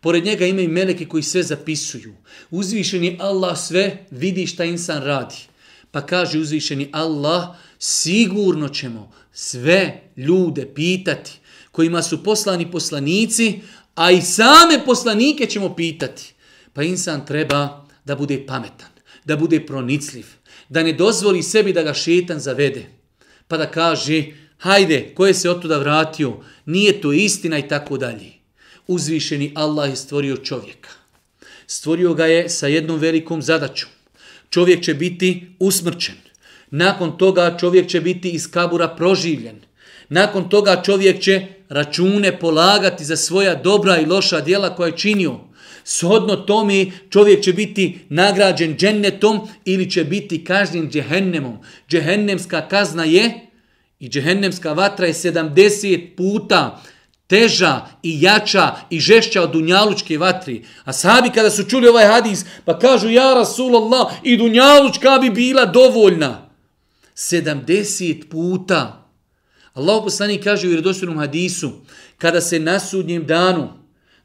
Pored njega imaju meleke koji sve zapisuju. Uzvišeni Allah sve vidi šta insan radi. Pa kaže uzvišeni Allah, sigurno ćemo sve ljude pitati kojima su poslani poslanici, a i same poslanike ćemo pitati. Pa insan treba da bude pametan, da bude pronicljiv, da ne dozvoli sebi da ga šetan zavede. Pa da kaže, hajde, ko je se od tuda vratio, nije to istina i tako dalje. Uzvišeni Allah je stvorio čovjeka. Stvorio ga je sa jednom velikom zadaćom. Čovjek će biti usmrčen. Nakon toga čovjek će biti iz kabura proživljen. Nakon toga čovjek će račune polagati za svoja dobra i loša djela koja je činio. Shodno tome čovjek će biti nagrađen džennetom ili će biti kažnjen džehennemom. Džehennemska kazna je i džehennemska vatra je 70 puta teža i jača i žešća od dunjalučke vatri. A sahabi kada su čuli ovaj hadis pa kažu ja Rasulallah i dunjalučka bi bila dovoljna. 70 puta. Allah poslani kaže u vjerodostojnom hadisu, kada se na sudnjem danu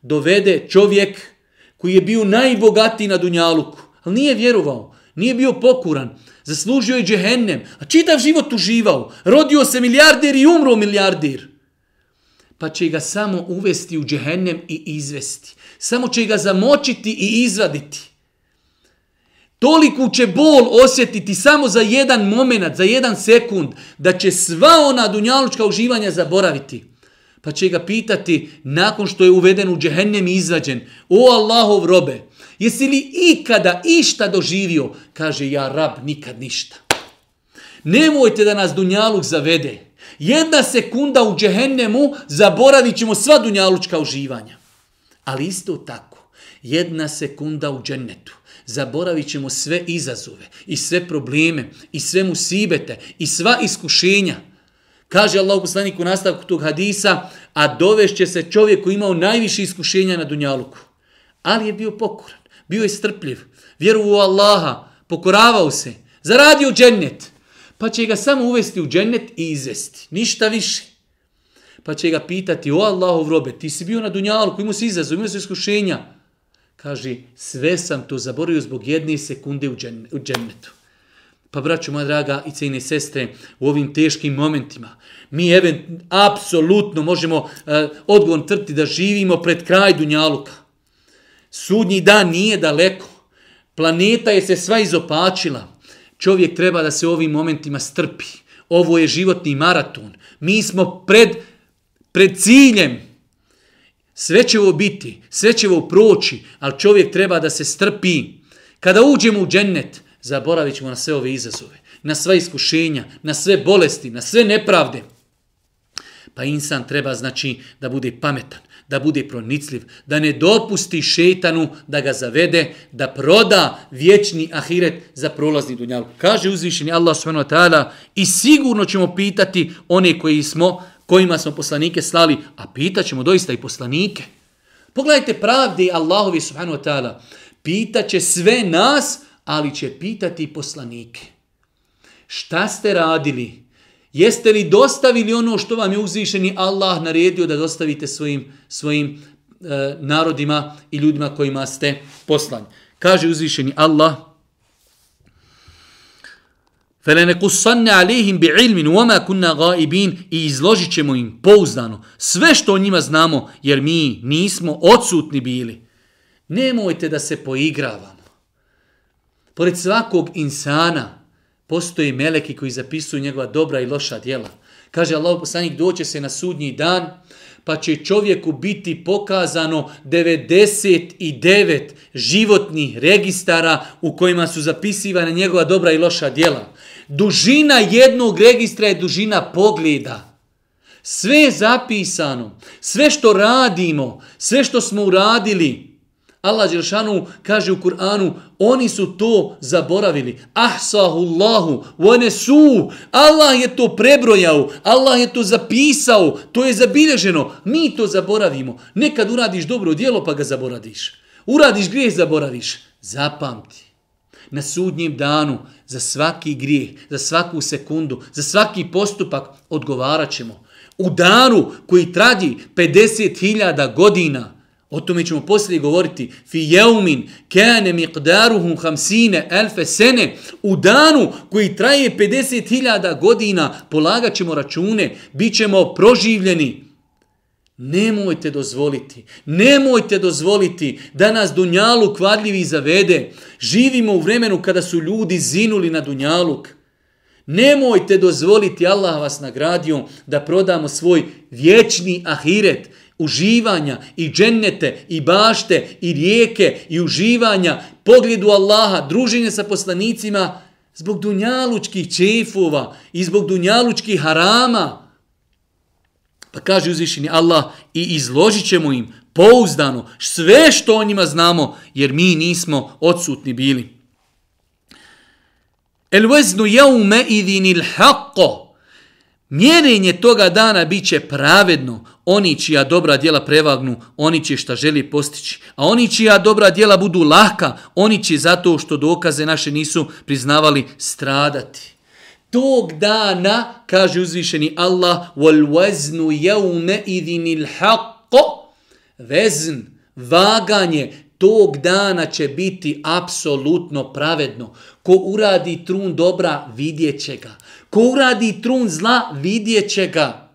dovede čovjek koji je bio najbogatiji na Dunjaluku, ali nije vjerovao, nije bio pokuran, zaslužio je džehennem, a čitav život uživao, rodio se milijarder i umro milijarder. Pa će ga samo uvesti u džehennem i izvesti. Samo će ga zamočiti i izvaditi. Toliku će bol osjetiti samo za jedan moment, za jedan sekund, da će sva ona dunjalučka uživanja zaboraviti. Pa će ga pitati, nakon što je uveden u džehennem i izvađen, o Allahov robe, jesi li ikada išta doživio? Kaže, ja rab, nikad ništa. Nemojte da nas dunjaluk zavede. Jedna sekunda u džehennemu zaboravit ćemo sva dunjalučka uživanja. Ali isto tako, jedna sekunda u džennetu zaboravit ćemo sve izazove i sve probleme i sve musibete i sva iskušenja. Kaže Allah poslanik u nastavku tog hadisa, a dovešće se čovjek koji imao najviše iskušenja na Dunjaluku. Ali je bio pokoran, bio je strpljiv, vjerovao u Allaha, pokoravao se, zaradio džennet. Pa će ga samo uvesti u džennet i izvesti. Ništa više. Pa će ga pitati, o Allahov robe, ti si bio na Dunjaluku, imao si izazov, imao si iskušenja. Kaže, sve sam to zaboravio zbog jedne sekunde u džennetu. Pa, braću moja draga i cijene sestre, u ovim teškim momentima, mi even, apsolutno možemo e, odgovorno trti da živimo pred kraj Dunjaluka. Sudnji dan nije daleko. Planeta je se sva izopačila. Čovjek treba da se u ovim momentima strpi. Ovo je životni maraton. Mi smo pred, pred ciljem. Sve će ovo biti, sve će ovo proći, ali čovjek treba da se strpi. Kada uđemo u džennet, zaboravit ćemo na sve ove izazove, na sva iskušenja, na sve bolesti, na sve nepravde. Pa insan treba znači da bude pametan, da bude pronicljiv, da ne dopusti šetanu da ga zavede, da proda vječni ahiret za prolazni dunjal. Kaže uzvišeni Allah subhanahu wa ta'ala i sigurno ćemo pitati one koji smo kojima smo poslanike slali, a pitaćemo doista i poslanike. Pogledajte pravde Allahovi subhanahu wa ta'ala. Pitaće sve nas, ali će pitati i poslanike. Šta ste radili? Jeste li dostavili ono što vam je uzvišeni Allah naredio da dostavite svojim, svojim e, narodima i ljudima kojima ste poslani? Kaže uzvišeni Allah, فَلَنَكُسَّنَّ عَلَيْهِمْ بِعِلْمٍ وَمَا كُنَّا غَائِبِينَ I izložit ćemo im pouzdano sve što o njima znamo, jer mi nismo odsutni bili. Nemojte da se poigravamo. Pored svakog insana postoji meleki koji zapisuju njegova dobra i loša djela. Kaže Allah poslanik, doće se na sudnji dan, pa će čovjeku biti pokazano 99 životnih registara u kojima su zapisivane njegova dobra i loša djela. dužina jednog registra je dužina pogleda. Sve je zapisano, sve što radimo, sve što smo uradili, Allah Đeršanu kaže u Kur'anu, oni su to zaboravili. Ahsahu Allahu, one su. Allah je to prebrojao, Allah je to zapisao, to je zabilježeno. Mi to zaboravimo. Nekad uradiš dobro djelo pa ga zaboradiš. Uradiš grijeh, zaboraviš. Zapamti. Na sudnjem danu, za svaki grijeh, za svaku sekundu, za svaki postupak odgovarat ćemo. U danu koji tradi 50.000 godina, O tome ćemo poslije govoriti. Fi jeumin kane miqdaruhum hamsine elfe sene. U danu koji traje 50.000 godina polagat ćemo račune. Bićemo proživljeni. Nemojte dozvoliti, nemojte dozvoliti da nas Dunjaluk kvadljivi zavede. Živimo u vremenu kada su ljudi zinuli na Dunjaluk. Nemojte dozvoliti, Allah vas nagradio, da prodamo svoj vječni ahiret uživanja i džennete i bašte i rijeke i uživanja, pogledu Allaha, druženje sa poslanicima zbog dunjalučkih čefova i zbog dunjalučkih harama. Pa kaže uzvišeni Allah i izložit ćemo im pouzdano sve što o njima znamo jer mi nismo odsutni bili. El veznu jaume idinil haqqo Mjerenje toga dana bit će pravedno. Oni čija dobra djela prevagnu, oni će šta želi postići. A oni čija dobra djela budu lahka, oni će zato što dokaze naše nisu priznavali stradati. Tog dana, kaže uzvišeni Allah, wal waznu jevme idinil haqqo, vezn, vaganje, tog dana će biti apsolutno pravedno. Ko uradi trun dobra, vidjet će ga. Ko uradi trun zla, vidjet će ga.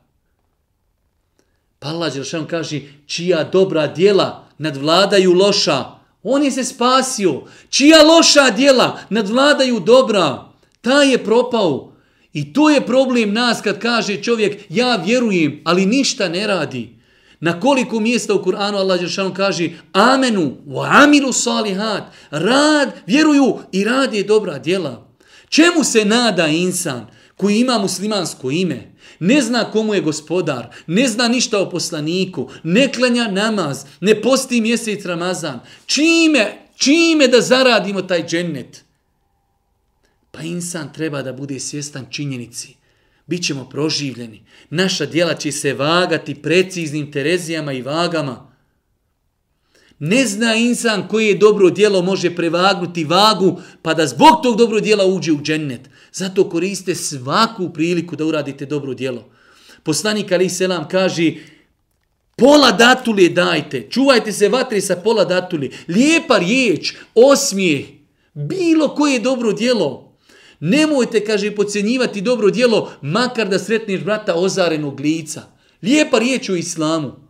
Pa Allah Đelšanu kaže, čija dobra dijela nadvladaju loša, on je se spasio. Čija loša dijela nadvladaju dobra, ta je propao. I to je problem nas kad kaže čovjek, ja vjerujem, ali ništa ne radi. Na koliko mjesta u Kur'anu Allah Đelšanu kaže, amenu, wa amilu salihat, rad, vjeruju i rad je dobra dijela. Čemu se nada insan? koji ima muslimansko ime, ne zna komu je gospodar, ne zna ništa o poslaniku, ne klanja namaz, ne posti mjesec Ramazan, čime, čime da zaradimo taj džennet? Pa insan treba da bude svjestan činjenici. Bićemo proživljeni. Naša djela će se vagati preciznim terezijama i vagama. Ne zna insan koje je dobro djelo može prevagnuti vagu pa da zbog tog dobro djela uđe u džennet. Zato koriste svaku priliku da uradite dobro djelo. Poslanik Ali Selam kaže, pola datulje dajte, čuvajte se vatri sa pola datulje, lijepa riječ, osmijeh, bilo koje dobro djelo. Nemojte, kaže, pocenjivati dobro djelo, makar da sretneš brata ozarenog lica. Lijepa riječ u islamu.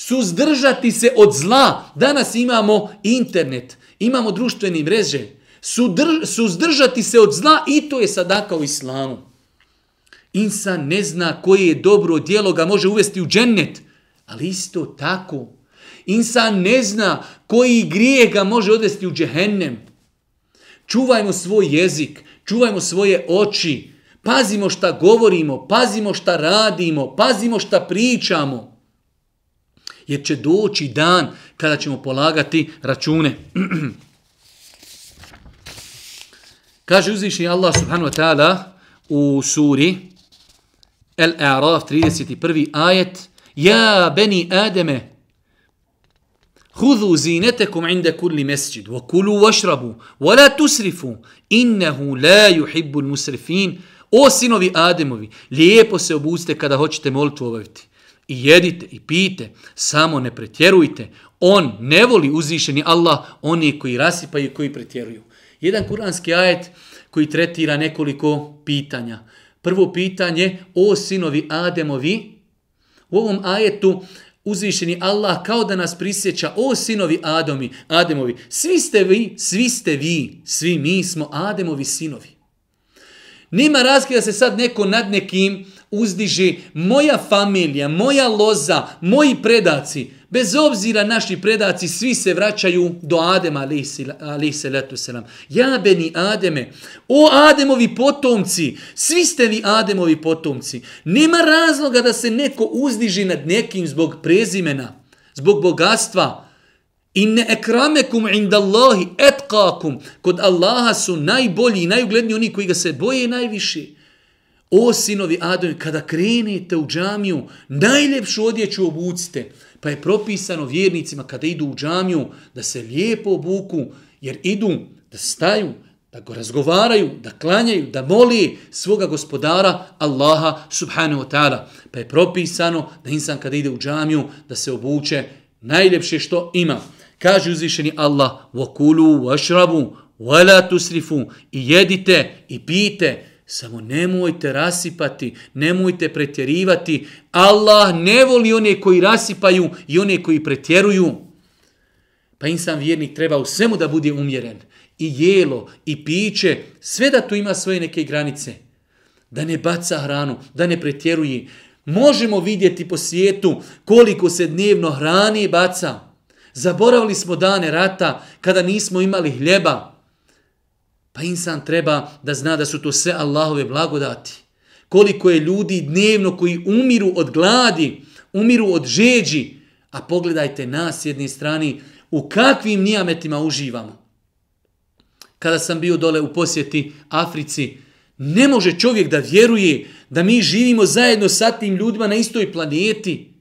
Suzdržati se od zla. Danas imamo internet, imamo društvene mreže sudrž, suzdržati se od zla i to je sadaka u islamu. Insan ne zna koje je dobro djelo ga može uvesti u džennet, ali isto tako. Insan ne zna koji grije ga može odvesti u džehennem. Čuvajmo svoj jezik, čuvajmo svoje oči, pazimo šta govorimo, pazimo šta radimo, pazimo šta pričamo. Jer će doći dan kada ćemo polagati račune. Kaže uzvišnji Allah subhanahu wa ta'ala u suri Al-A'raf 31. ajet Ja beni Ademe Hudhu zinetekum inda kulli mesjid wa kulu vašrabu wa la tusrifu innehu la yuhibbu musrifin O sinovi Ademovi, lijepo se obuste kada hoćete molitvu obaviti. I jedite i pijte, samo ne pretjerujte. On ne voli uzvišeni Allah, oni koji rasipaju i koji pretjeruju. Jedan kuranski ajet koji tretira nekoliko pitanja. Prvo pitanje, o sinovi Ademovi, u ovom ajetu uzvišeni Allah kao da nas prisjeća, o sinovi Adomi, Ademovi, svi ste vi, svi ste vi, svi mi smo Ademovi sinovi. Nima razgleda se sad neko nad nekim uzdiži moja familija, moja loza, moji predaci. Bez obzira naši predaci, svi se vraćaju do Adema, alaih salatu selam. Ja, beni Ademe, o Ademovi potomci, svi ste vi Ademovi potomci. Nema razloga da se neko uzdiži nad nekim zbog prezimena, zbog bogatstva. Inne ekramekum inda Allahi etkakum. Kod Allaha su najbolji i najugledniji oni koji ga se boje najviše. O sinovi Adomi, kada krenete u džamiju, najljepšu odjeću obucite. Pa je propisano vjernicima kada idu u džamiju da se lijepo obuku, jer idu da staju, da go razgovaraju, da klanjaju, da moli svoga gospodara Allaha subhanahu wa ta'ala. Pa je propisano da insan kada ide u džamiju da se obuče najljepše što ima. Kaže uzvišeni Allah, وَكُلُوا وَشْرَبُوا وَلَا تُسْرِفُوا I jedite i pite, Samo nemojte rasipati, nemojte pretjerivati. Allah ne voli one koji rasipaju i one koji pretjeruju. Pa insan vjernik treba u svemu da bude umjeren. I jelo, i piće, sve da tu ima svoje neke granice. Da ne baca hranu, da ne pretjeruje. Možemo vidjeti po svijetu koliko se dnevno hrani i baca. Zaboravili smo dane rata kada nismo imali hljeba. Pa insan treba da zna da su to sve Allahove blagodati. Koliko je ljudi dnevno koji umiru od gladi, umiru od žeđi, a pogledajte nas s jedne strane u kakvim nijametima uživamo. Kada sam bio dole u posjeti Africi, ne može čovjek da vjeruje da mi živimo zajedno sa tim ljudima na istoj planeti.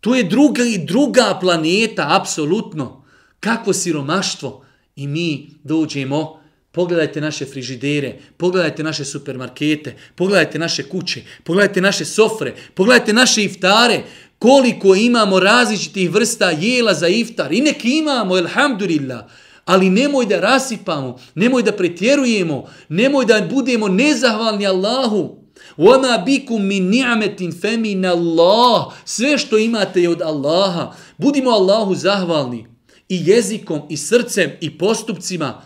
To je druga i druga planeta, apsolutno. Kakvo siromaštvo. I mi dođemo Pogledajte naše frižidere, pogledajte naše supermarkete, pogledajte naše kuće, pogledajte naše sofre, pogledajte naše iftare, koliko imamo različitih vrsta jela za iftar. I neki imamo, elhamdulillah, ali nemoj da rasipamo, nemoj da pretjerujemo, nemoj da budemo nezahvalni Allahu. وَمَا بِكُمْ مِنْ نِعْمَةٍ فَمِنَ اللَّهِ Sve što imate je od Allaha. Budimo Allahu zahvalni i jezikom, i srcem, i postupcima.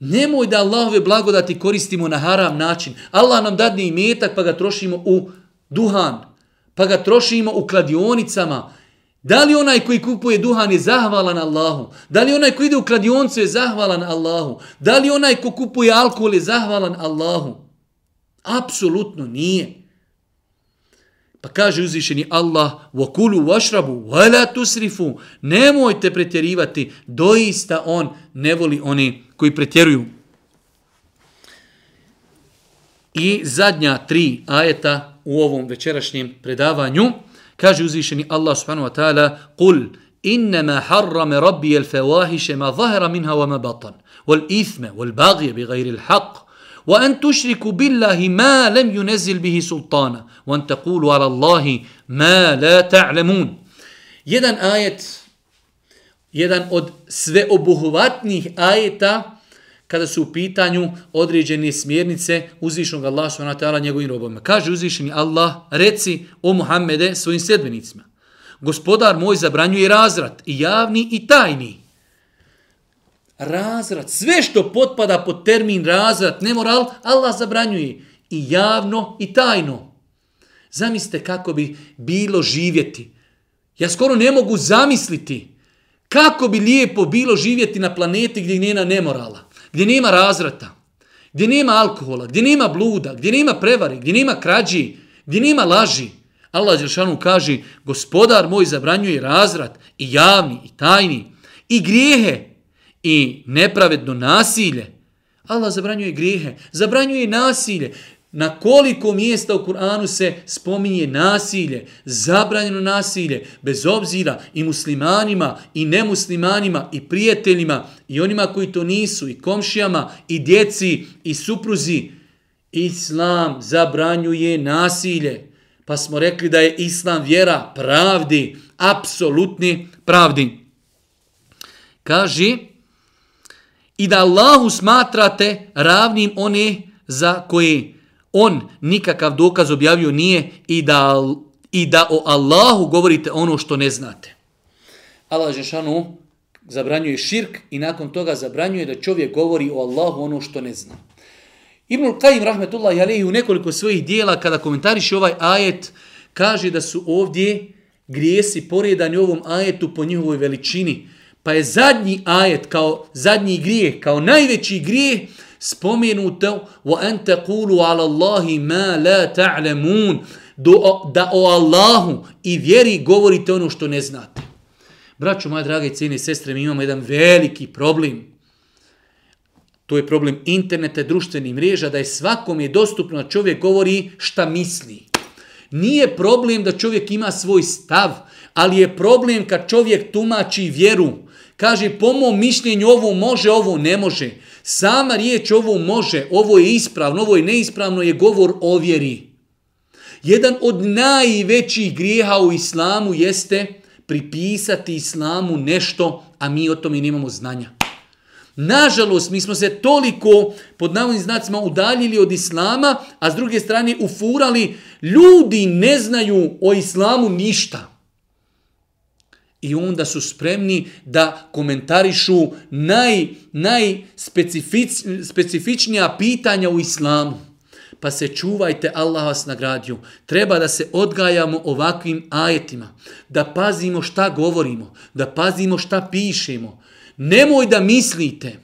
Nemoj da Allahove blagodati koristimo na haram način. Allah nam dadne i metak pa ga trošimo u duhan, pa ga trošimo u kladionicama. Da li onaj koji kupuje duhan je zahvalan Allahu? Da li onaj koji ide u kladioncu je zahvalan Allahu? Da li onaj ko kupuje alkohol je zahvalan Allahu? Apsolutno nije. Pa kaže uzvišeni Allah, وَكُلُوا وَشْرَبُوا وَلَا تُسْرِفُوا Nemojte pretjerivati, doista on ne voli oni koji pretjeruju. I zadnja tri ajeta u ovom večerašnjem predavanju, kaže uzvišeni Allah subhanahu wa ta'ala, قُلْ إنما حرم ربي الفواحش ما ظهر منها وما بطن والإثم والباغي بغير الحق وأن تشركوا بالله ما لم ينزل به سلطانا وأن تقولوا على الله ما لا تعلمون jedan ajet jedan od sveobuhvatnih ajeta kada su u pitanju određene smjernice uzvišnog Allah subhanahu wa ta'ala njegovim robovima. Kaže uzvišeni Allah, reci o Muhammede svojim sedbenicima. Gospodar moj zabranjuje razrat i javni i tajni. Razrat, sve što potpada pod termin razrat, nemoral, Allah zabranjuje i javno i tajno. Zamislite kako bi bilo živjeti. Ja skoro ne mogu zamisliti kako bi lijepo bilo živjeti na planeti gdje nema nemorala, gdje nema razrata, gdje nema alkohola, gdje nema bluda, gdje nema prevari, gdje nema krađi, gdje nema laži. Allah Đelšanu kaže, gospodar moj zabranjuje razrat i javni i tajni i grijehe i nepravedno nasilje. Allah zabranjuje grijehe, zabranjuje nasilje. Na koliko mjesta u Kur'anu se spominje nasilje, zabranjeno nasilje, bez obzira i muslimanima, i nemuslimanima, i prijateljima, i onima koji to nisu, i komšijama, i djeci, i supruzi. Islam zabranjuje nasilje. Pa smo rekli da je Islam vjera pravdi, apsolutni pravdi. Kaži, i da Allahu smatrate ravnim one za koje on nikakav dokaz objavio nije i da, i da o Allahu govorite ono što ne znate. Allah Žešanu zabranjuje širk i nakon toga zabranjuje da čovjek govori o Allahu ono što ne zna. Ibnul Qajim rahmetullahi alejhi u nekoliko svojih dijela kada komentariše ovaj ajet kaže da su ovdje grijesi poredani u ovom ajetu po njihovoj veličini. Pa je zadnji ajet kao zadnji grijeh, kao najveći grijeh spomenuto wa an taqulu ala Allahi ma la ta'lamun da o Allahu i vjeri govorite ono što ne znate. Braćo, moje drage cijene i sestre, mi imamo jedan veliki problem. To je problem interneta i društvenih mreža, da je svakom je dostupno da čovjek govori šta misli. Nije problem da čovjek ima svoj stav, ali je problem kad čovjek tumači vjeru. Kaže, po mom mišljenju ovo može, ovo ne može. Sama riječ ovo može, ovo je ispravno, ovo je neispravno, je govor o vjeri. Jedan od najvećih grijeha u islamu jeste pripisati islamu nešto, a mi o tome nemamo znanja. Nažalost, mi smo se toliko pod navodnim znacima udaljili od islama, a s druge strane ufurali, ljudi ne znaju o islamu ništa. I onda su spremni da komentarišu naj, najspecifičnija pitanja u islamu. Pa se čuvajte, Allah vas nagradio. Treba da se odgajamo ovakvim ajetima. Da pazimo šta govorimo. Da pazimo šta pišemo. Nemoj da mislite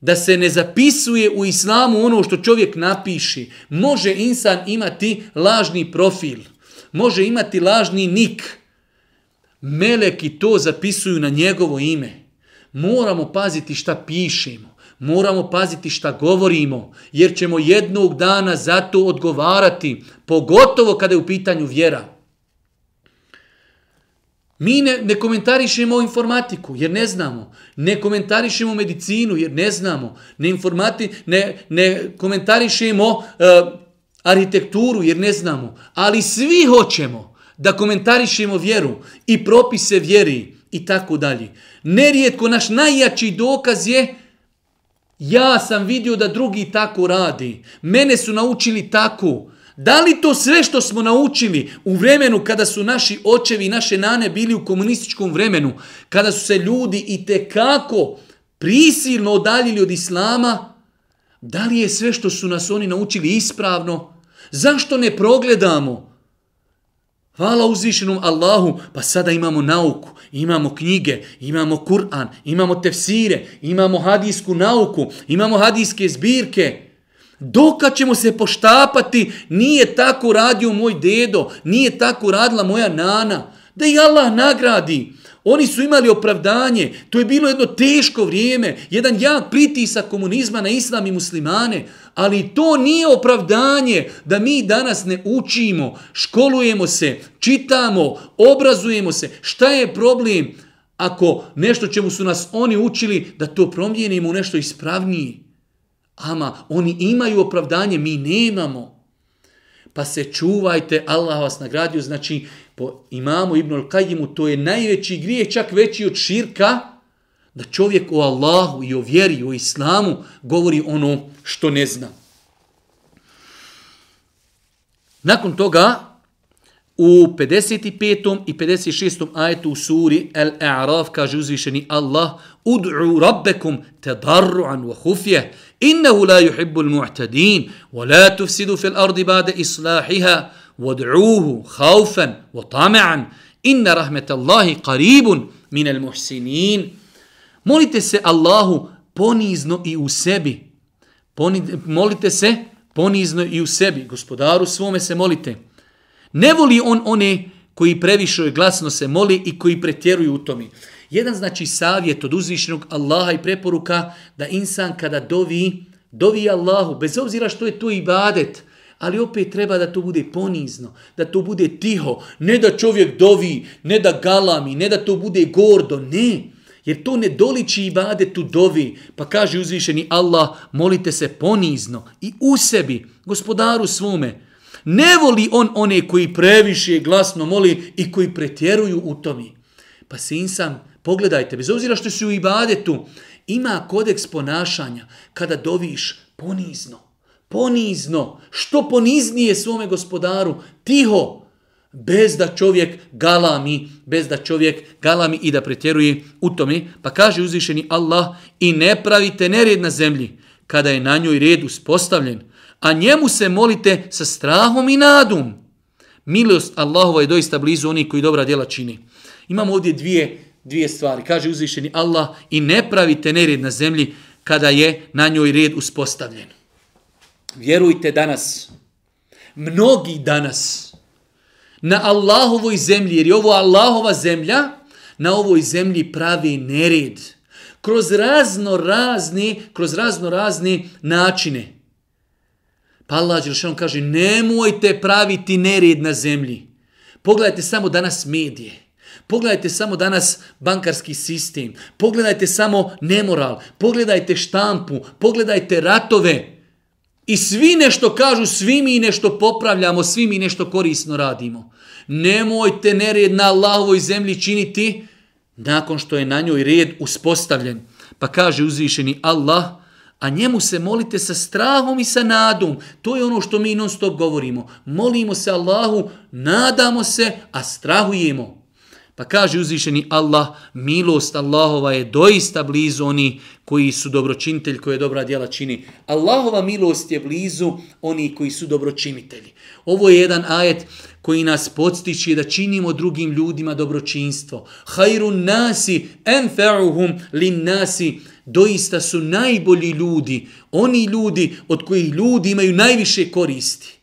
da se ne zapisuje u islamu ono što čovjek napiši. Može insan imati lažni profil. Može imati lažni nik. Meleki to zapisuju na njegovo ime. Moramo paziti šta pišemo. Moramo paziti šta govorimo, jer ćemo jednog dana za to odgovarati, pogotovo kada je u pitanju vjera. Mi ne, ne komentarišemo informatiku jer ne znamo. Ne komentarišemo medicinu jer ne znamo. Ne, informati, ne, ne komentarišemo uh, arhitekturu jer ne znamo. Ali svi hoćemo da komentarišemo vjeru i propise vjeri i tako dalje. Nerijetko naš najjači dokaz je ja sam vidio da drugi tako radi. Mene su naučili tako. Da li to sve što smo naučili u vremenu kada su naši očevi i naše nane bili u komunističkom vremenu, kada su se ljudi i te kako prisilno odaljili od islama, da li je sve što su nas oni naučili ispravno? Zašto ne progledamo? Hvala uzvišenom Allahu, pa sada imamo nauku, imamo knjige, imamo Kur'an, imamo tefsire, imamo hadijsku nauku, imamo hadijske zbirke. Dokad ćemo se poštapati, nije tako radio moj dedo, nije tako radila moja nana. Da i Allah nagradi. Oni su imali opravdanje, to je bilo jedno teško vrijeme, jedan jak pritisak komunizma na islam i muslimane, ali to nije opravdanje da mi danas ne učimo, školujemo se, čitamo, obrazujemo se. Šta je problem ako nešto čemu su nas oni učili da to promijenimo u nešto ispravnije? Ama, oni imaju opravdanje, mi nemamo. Pa se čuvajte, Allah vas nagradio, znači po imamu Ibnul Qajimu to je najveći grije, čak veći od širka, da čovjek o Allahu i o vjeri, o Islamu govori ono što ne zna. Nakon toga, u 55. i 56. ajetu u suri Al-A'raf kaže uzvišeni Allah Ud'u rabbekum tadarru'an wa hufje innehu la yuhibbu al-mu'tadin wa la tufsidu fil ardi bade islahiha وادعوه خوفا wa إن inna الله qaribun من المحسنين Molite se Allahu ponizno i u sebi. Molite se ponizno i u sebi. Gospodaru svome se molite. Ne voli on one koji previše glasno se moli i koji pretjeruju u tomi. Jedan znači savjet od uzvišenog Allaha i preporuka da insan kada dovi, dovi Allahu, bez obzira što je to ibadet, ali opet treba da to bude ponizno, da to bude tiho, ne da čovjek dovi, ne da galami, ne da to bude gordo, ne. Jer to ne doliči ibadetu dovi. Pa kaže uzvišeni Allah, molite se ponizno i u sebi, gospodaru svome. Ne voli on one koji previše glasno moli i koji pretjeruju u tomi. Pa se insan, pogledajte, bez obzira što su u ibadetu, ima kodeks ponašanja kada doviš ponizno. Ponizno. Što poniznije svome gospodaru? Tiho bez da čovjek galami, bez da čovjek galami i da pretjeruje u tome. Pa kaže uzvišeni Allah i ne pravite nered na zemlji kada je na njoj red uspostavljen, a njemu se molite sa strahom i nadom. Milost Allahova je doista blizu onih koji dobra djela čini. Imamo ovdje dvije, dvije stvari. Kaže uzvišeni Allah i ne pravite nered na zemlji kada je na njoj red uspostavljen. Vjerujte danas, mnogi danas, na Allahovoj zemlji, jer je ovo Allahova zemlja, na ovoj zemlji pravi nered. Kroz razno razni, kroz razno razni načine. Pa Allah Đelšan kaže, nemojte praviti nered na zemlji. Pogledajte samo danas medije. Pogledajte samo danas bankarski sistem. Pogledajte samo nemoral. Pogledajte štampu. Pogledajte ratove. I svi nešto kažu, svi mi nešto popravljamo, svi mi nešto korisno radimo. Nemojte nered na Allahovoj zemlji činiti nakon što je na njoj red uspostavljen. Pa kaže uzvišeni Allah, a njemu se molite sa strahom i sa nadom. To je ono što mi non stop govorimo. Molimo se Allahu, nadamo se, a strahujemo. Pa kaže uzvišeni Allah, milost Allahova je doista blizu oni koji su dobročinitelji, koje dobra djela čini. Allahova milost je blizu oni koji su dobročinitelji. Ovo je jedan ajet koji nas podstiče da činimo drugim ljudima dobročinstvo. Hajru nasi enfe'uhum lin nasi doista su najbolji ljudi, oni ljudi od kojih ljudi imaju najviše koristi.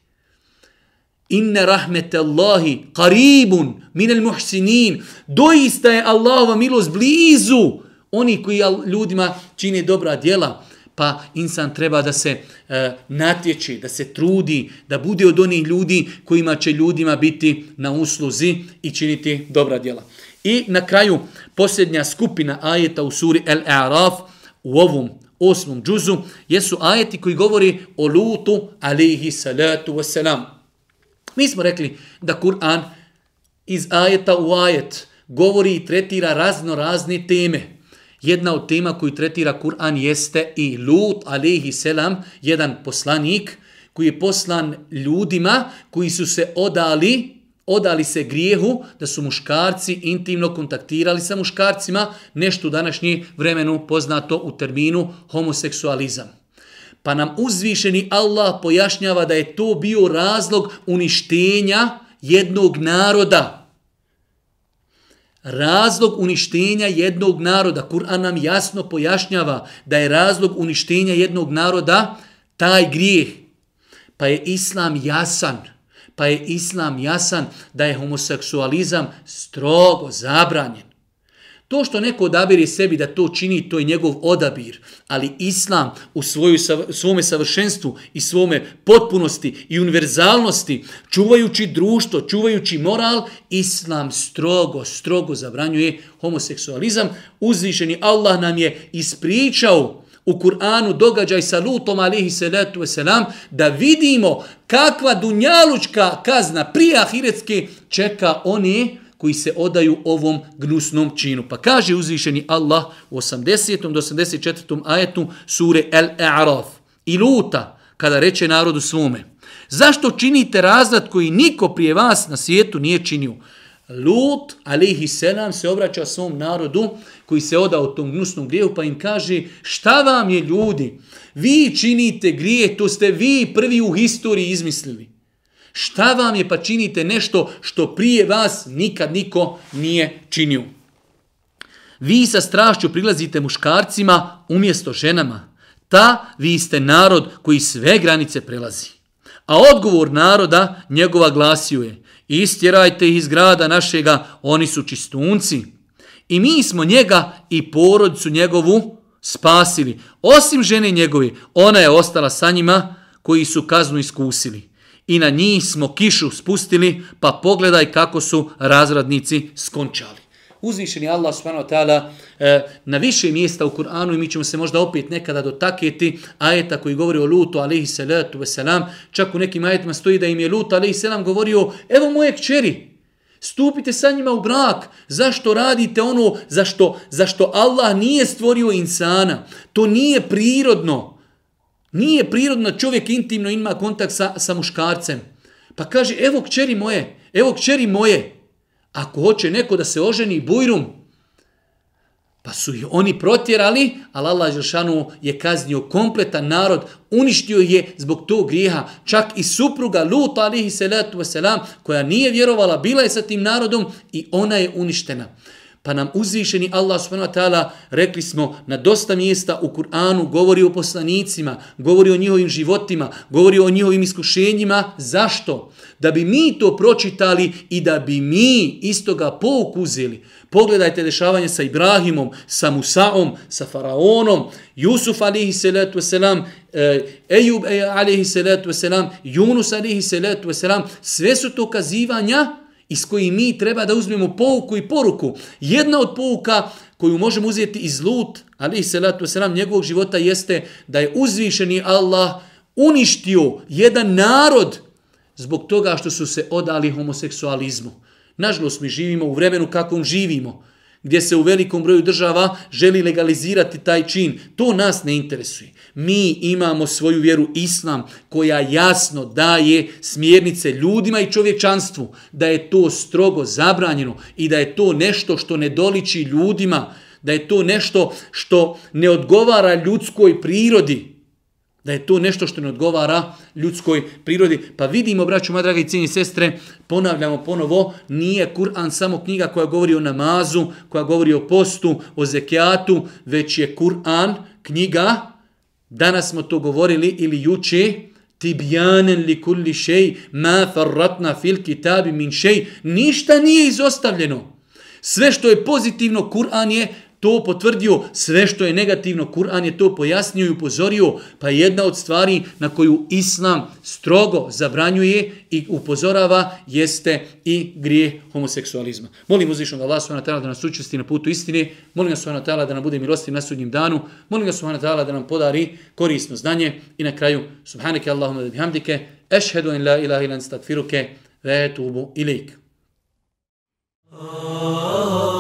Inne rahmete Allahi qaribun minel muhsinin. Doista je Allahova milost blizu oni koji ljudima čine dobra djela. Pa insan treba da se e, natječe, da se trudi, da bude od onih ljudi kojima će ljudima biti na usluzi i činiti dobra djela. I na kraju posljednja skupina ajeta u suri El-A'raf u ovom osmom džuzu jesu ajeti koji govori o lutu alihi salatu wasalam. Mi smo rekli da Kur'an iz ajeta u ajet govori i tretira razno razne teme. Jedna od tema koju tretira Kur'an jeste i Lut alaihi selam, jedan poslanik koji je poslan ljudima koji su se odali odali se grijehu da su muškarci intimno kontaktirali sa muškarcima, nešto u današnji vremenu poznato u terminu homoseksualizam. Pa nam uzvišeni Allah pojašnjava da je to bio razlog uništenja jednog naroda. Razlog uništenja jednog naroda. Kur'an nam jasno pojašnjava da je razlog uništenja jednog naroda taj grijeh. Pa je Islam jasan pa je islam jasan da je homoseksualizam strogo zabranjen. To što neko odabiri sebi da to čini, to je njegov odabir. Ali islam u svoju, svome savršenstvu i svome potpunosti i univerzalnosti, čuvajući društvo, čuvajući moral, islam strogo, strogo zabranjuje homoseksualizam. Uzvišeni Allah nam je ispričao u Kur'anu događaj sa Lutom alihi salatu wasalam, da vidimo kakva dunjalučka kazna prije ahiretske čeka oni koji se odaju ovom gnusnom činu. Pa kaže uzvišeni Allah u 80. do 84. ajetu sure El-A'raf i Luta kada reče narodu svome zašto činite razrad koji niko prije vas na svijetu nije činio? Lut, alihi selam, se obraća svom narodu koji se odao tom gnusnom grijehu, pa im kaže, šta vam je ljudi? Vi činite grije, to ste vi prvi u historiji izmislili. Šta vam je pa činite nešto što prije vas nikad niko nije činio? Vi sa strašću prilazite muškarcima umjesto ženama. Ta vi ste narod koji sve granice prelazi. A odgovor naroda njegova glasio je, istjerajte ih iz grada našega, oni su čistunci. I mi smo njega i porodicu njegovu spasili. Osim žene njegove, ona je ostala sa njima koji su kaznu iskusili. I na njih smo kišu spustili, pa pogledaj kako su razradnici skončali uzvišeni Allah subhanahu wa ta'ala e, na više mjesta u Kur'anu i mi ćemo se možda opet nekada dotaketi ajeta koji govori o Lutu alaihi salatu wasalam. Čak u nekim ajetima stoji da im je Lut alaihi salam govorio evo moje kćeri, Stupite sa njima u brak. Zašto radite ono zašto, zašto Allah nije stvorio insana? To nije prirodno. Nije prirodno čovjek intimno ima kontakt sa, sa muškarcem. Pa kaže, evo kćeri moje, evo kćeri moje. Ako hoće neko da se oženi bujrum, Pa su ih oni protjerali, ali Allah Žešanu je kaznio kompletan narod, uništio je zbog tog grijeha. Čak i supruga Lut alihi salatu wasalam, koja nije vjerovala, bila je sa tim narodom i ona je uništena. Pa nam uzvišeni Allah subhanahu wa ta'ala, rekli smo, na dosta mjesta u Kur'anu govori o poslanicima, govori o njihovim životima, govori o njihovim iskušenjima. Zašto? Da bi mi to pročitali i da bi mi istoga pouk uzeli. Pogledajte dešavanje sa Ibrahimom, sa Musaom, sa Faraonom, Jusuf alihi salatu wasalam, eh, Ejub eh, alihi salatu wasalam, Yunus alihi salatu wasalam. Sve su to kazivanja iz koji mi treba da uzmemo pouku i poruku. Jedna od pouka koju možemo uzeti iz Lut, ali salatu wasalam, njegovog života jeste da je uzvišeni Allah uništio jedan narod zbog toga što su se odali homoseksualizmu. Nažalost, mi živimo u vremenu kakvom živimo, gdje se u velikom broju država želi legalizirati taj čin. To nas ne interesuje. Mi imamo svoju vjeru islam koja jasno daje smjernice ljudima i čovječanstvu da je to strogo zabranjeno i da je to nešto što ne doliči ljudima, da je to nešto što ne odgovara ljudskoj prirodi da je to nešto što ne odgovara ljudskoj prirodi. Pa vidimo, braću, moja draga i cijeni sestre, ponavljamo ponovo, nije Kur'an samo knjiga koja govori o namazu, koja govori o postu, o zekijatu, već je Kur'an knjiga, danas smo to govorili ili juče, tibjanen li kulli šej, ma farratna fil kitabi min šej, ništa nije izostavljeno. Sve što je pozitivno, Kur'an je to potvrdio, sve što je negativno, Kur'an je to pojasnio i upozorio, pa jedna od stvari na koju Islam strogo zabranjuje i upozorava jeste i grije homoseksualizma. Molim uzvišnog Allah subhanahu da nas učesti na putu istine, molim ga subhanahu da nam bude milosti na sudnjem danu, molim ga subhanahu da nam podari korisno znanje i na kraju subhaneke Allahumma da bihamdike, ešhedu in la ilaha ilan stakfiruke, ve tubu ilik. Oh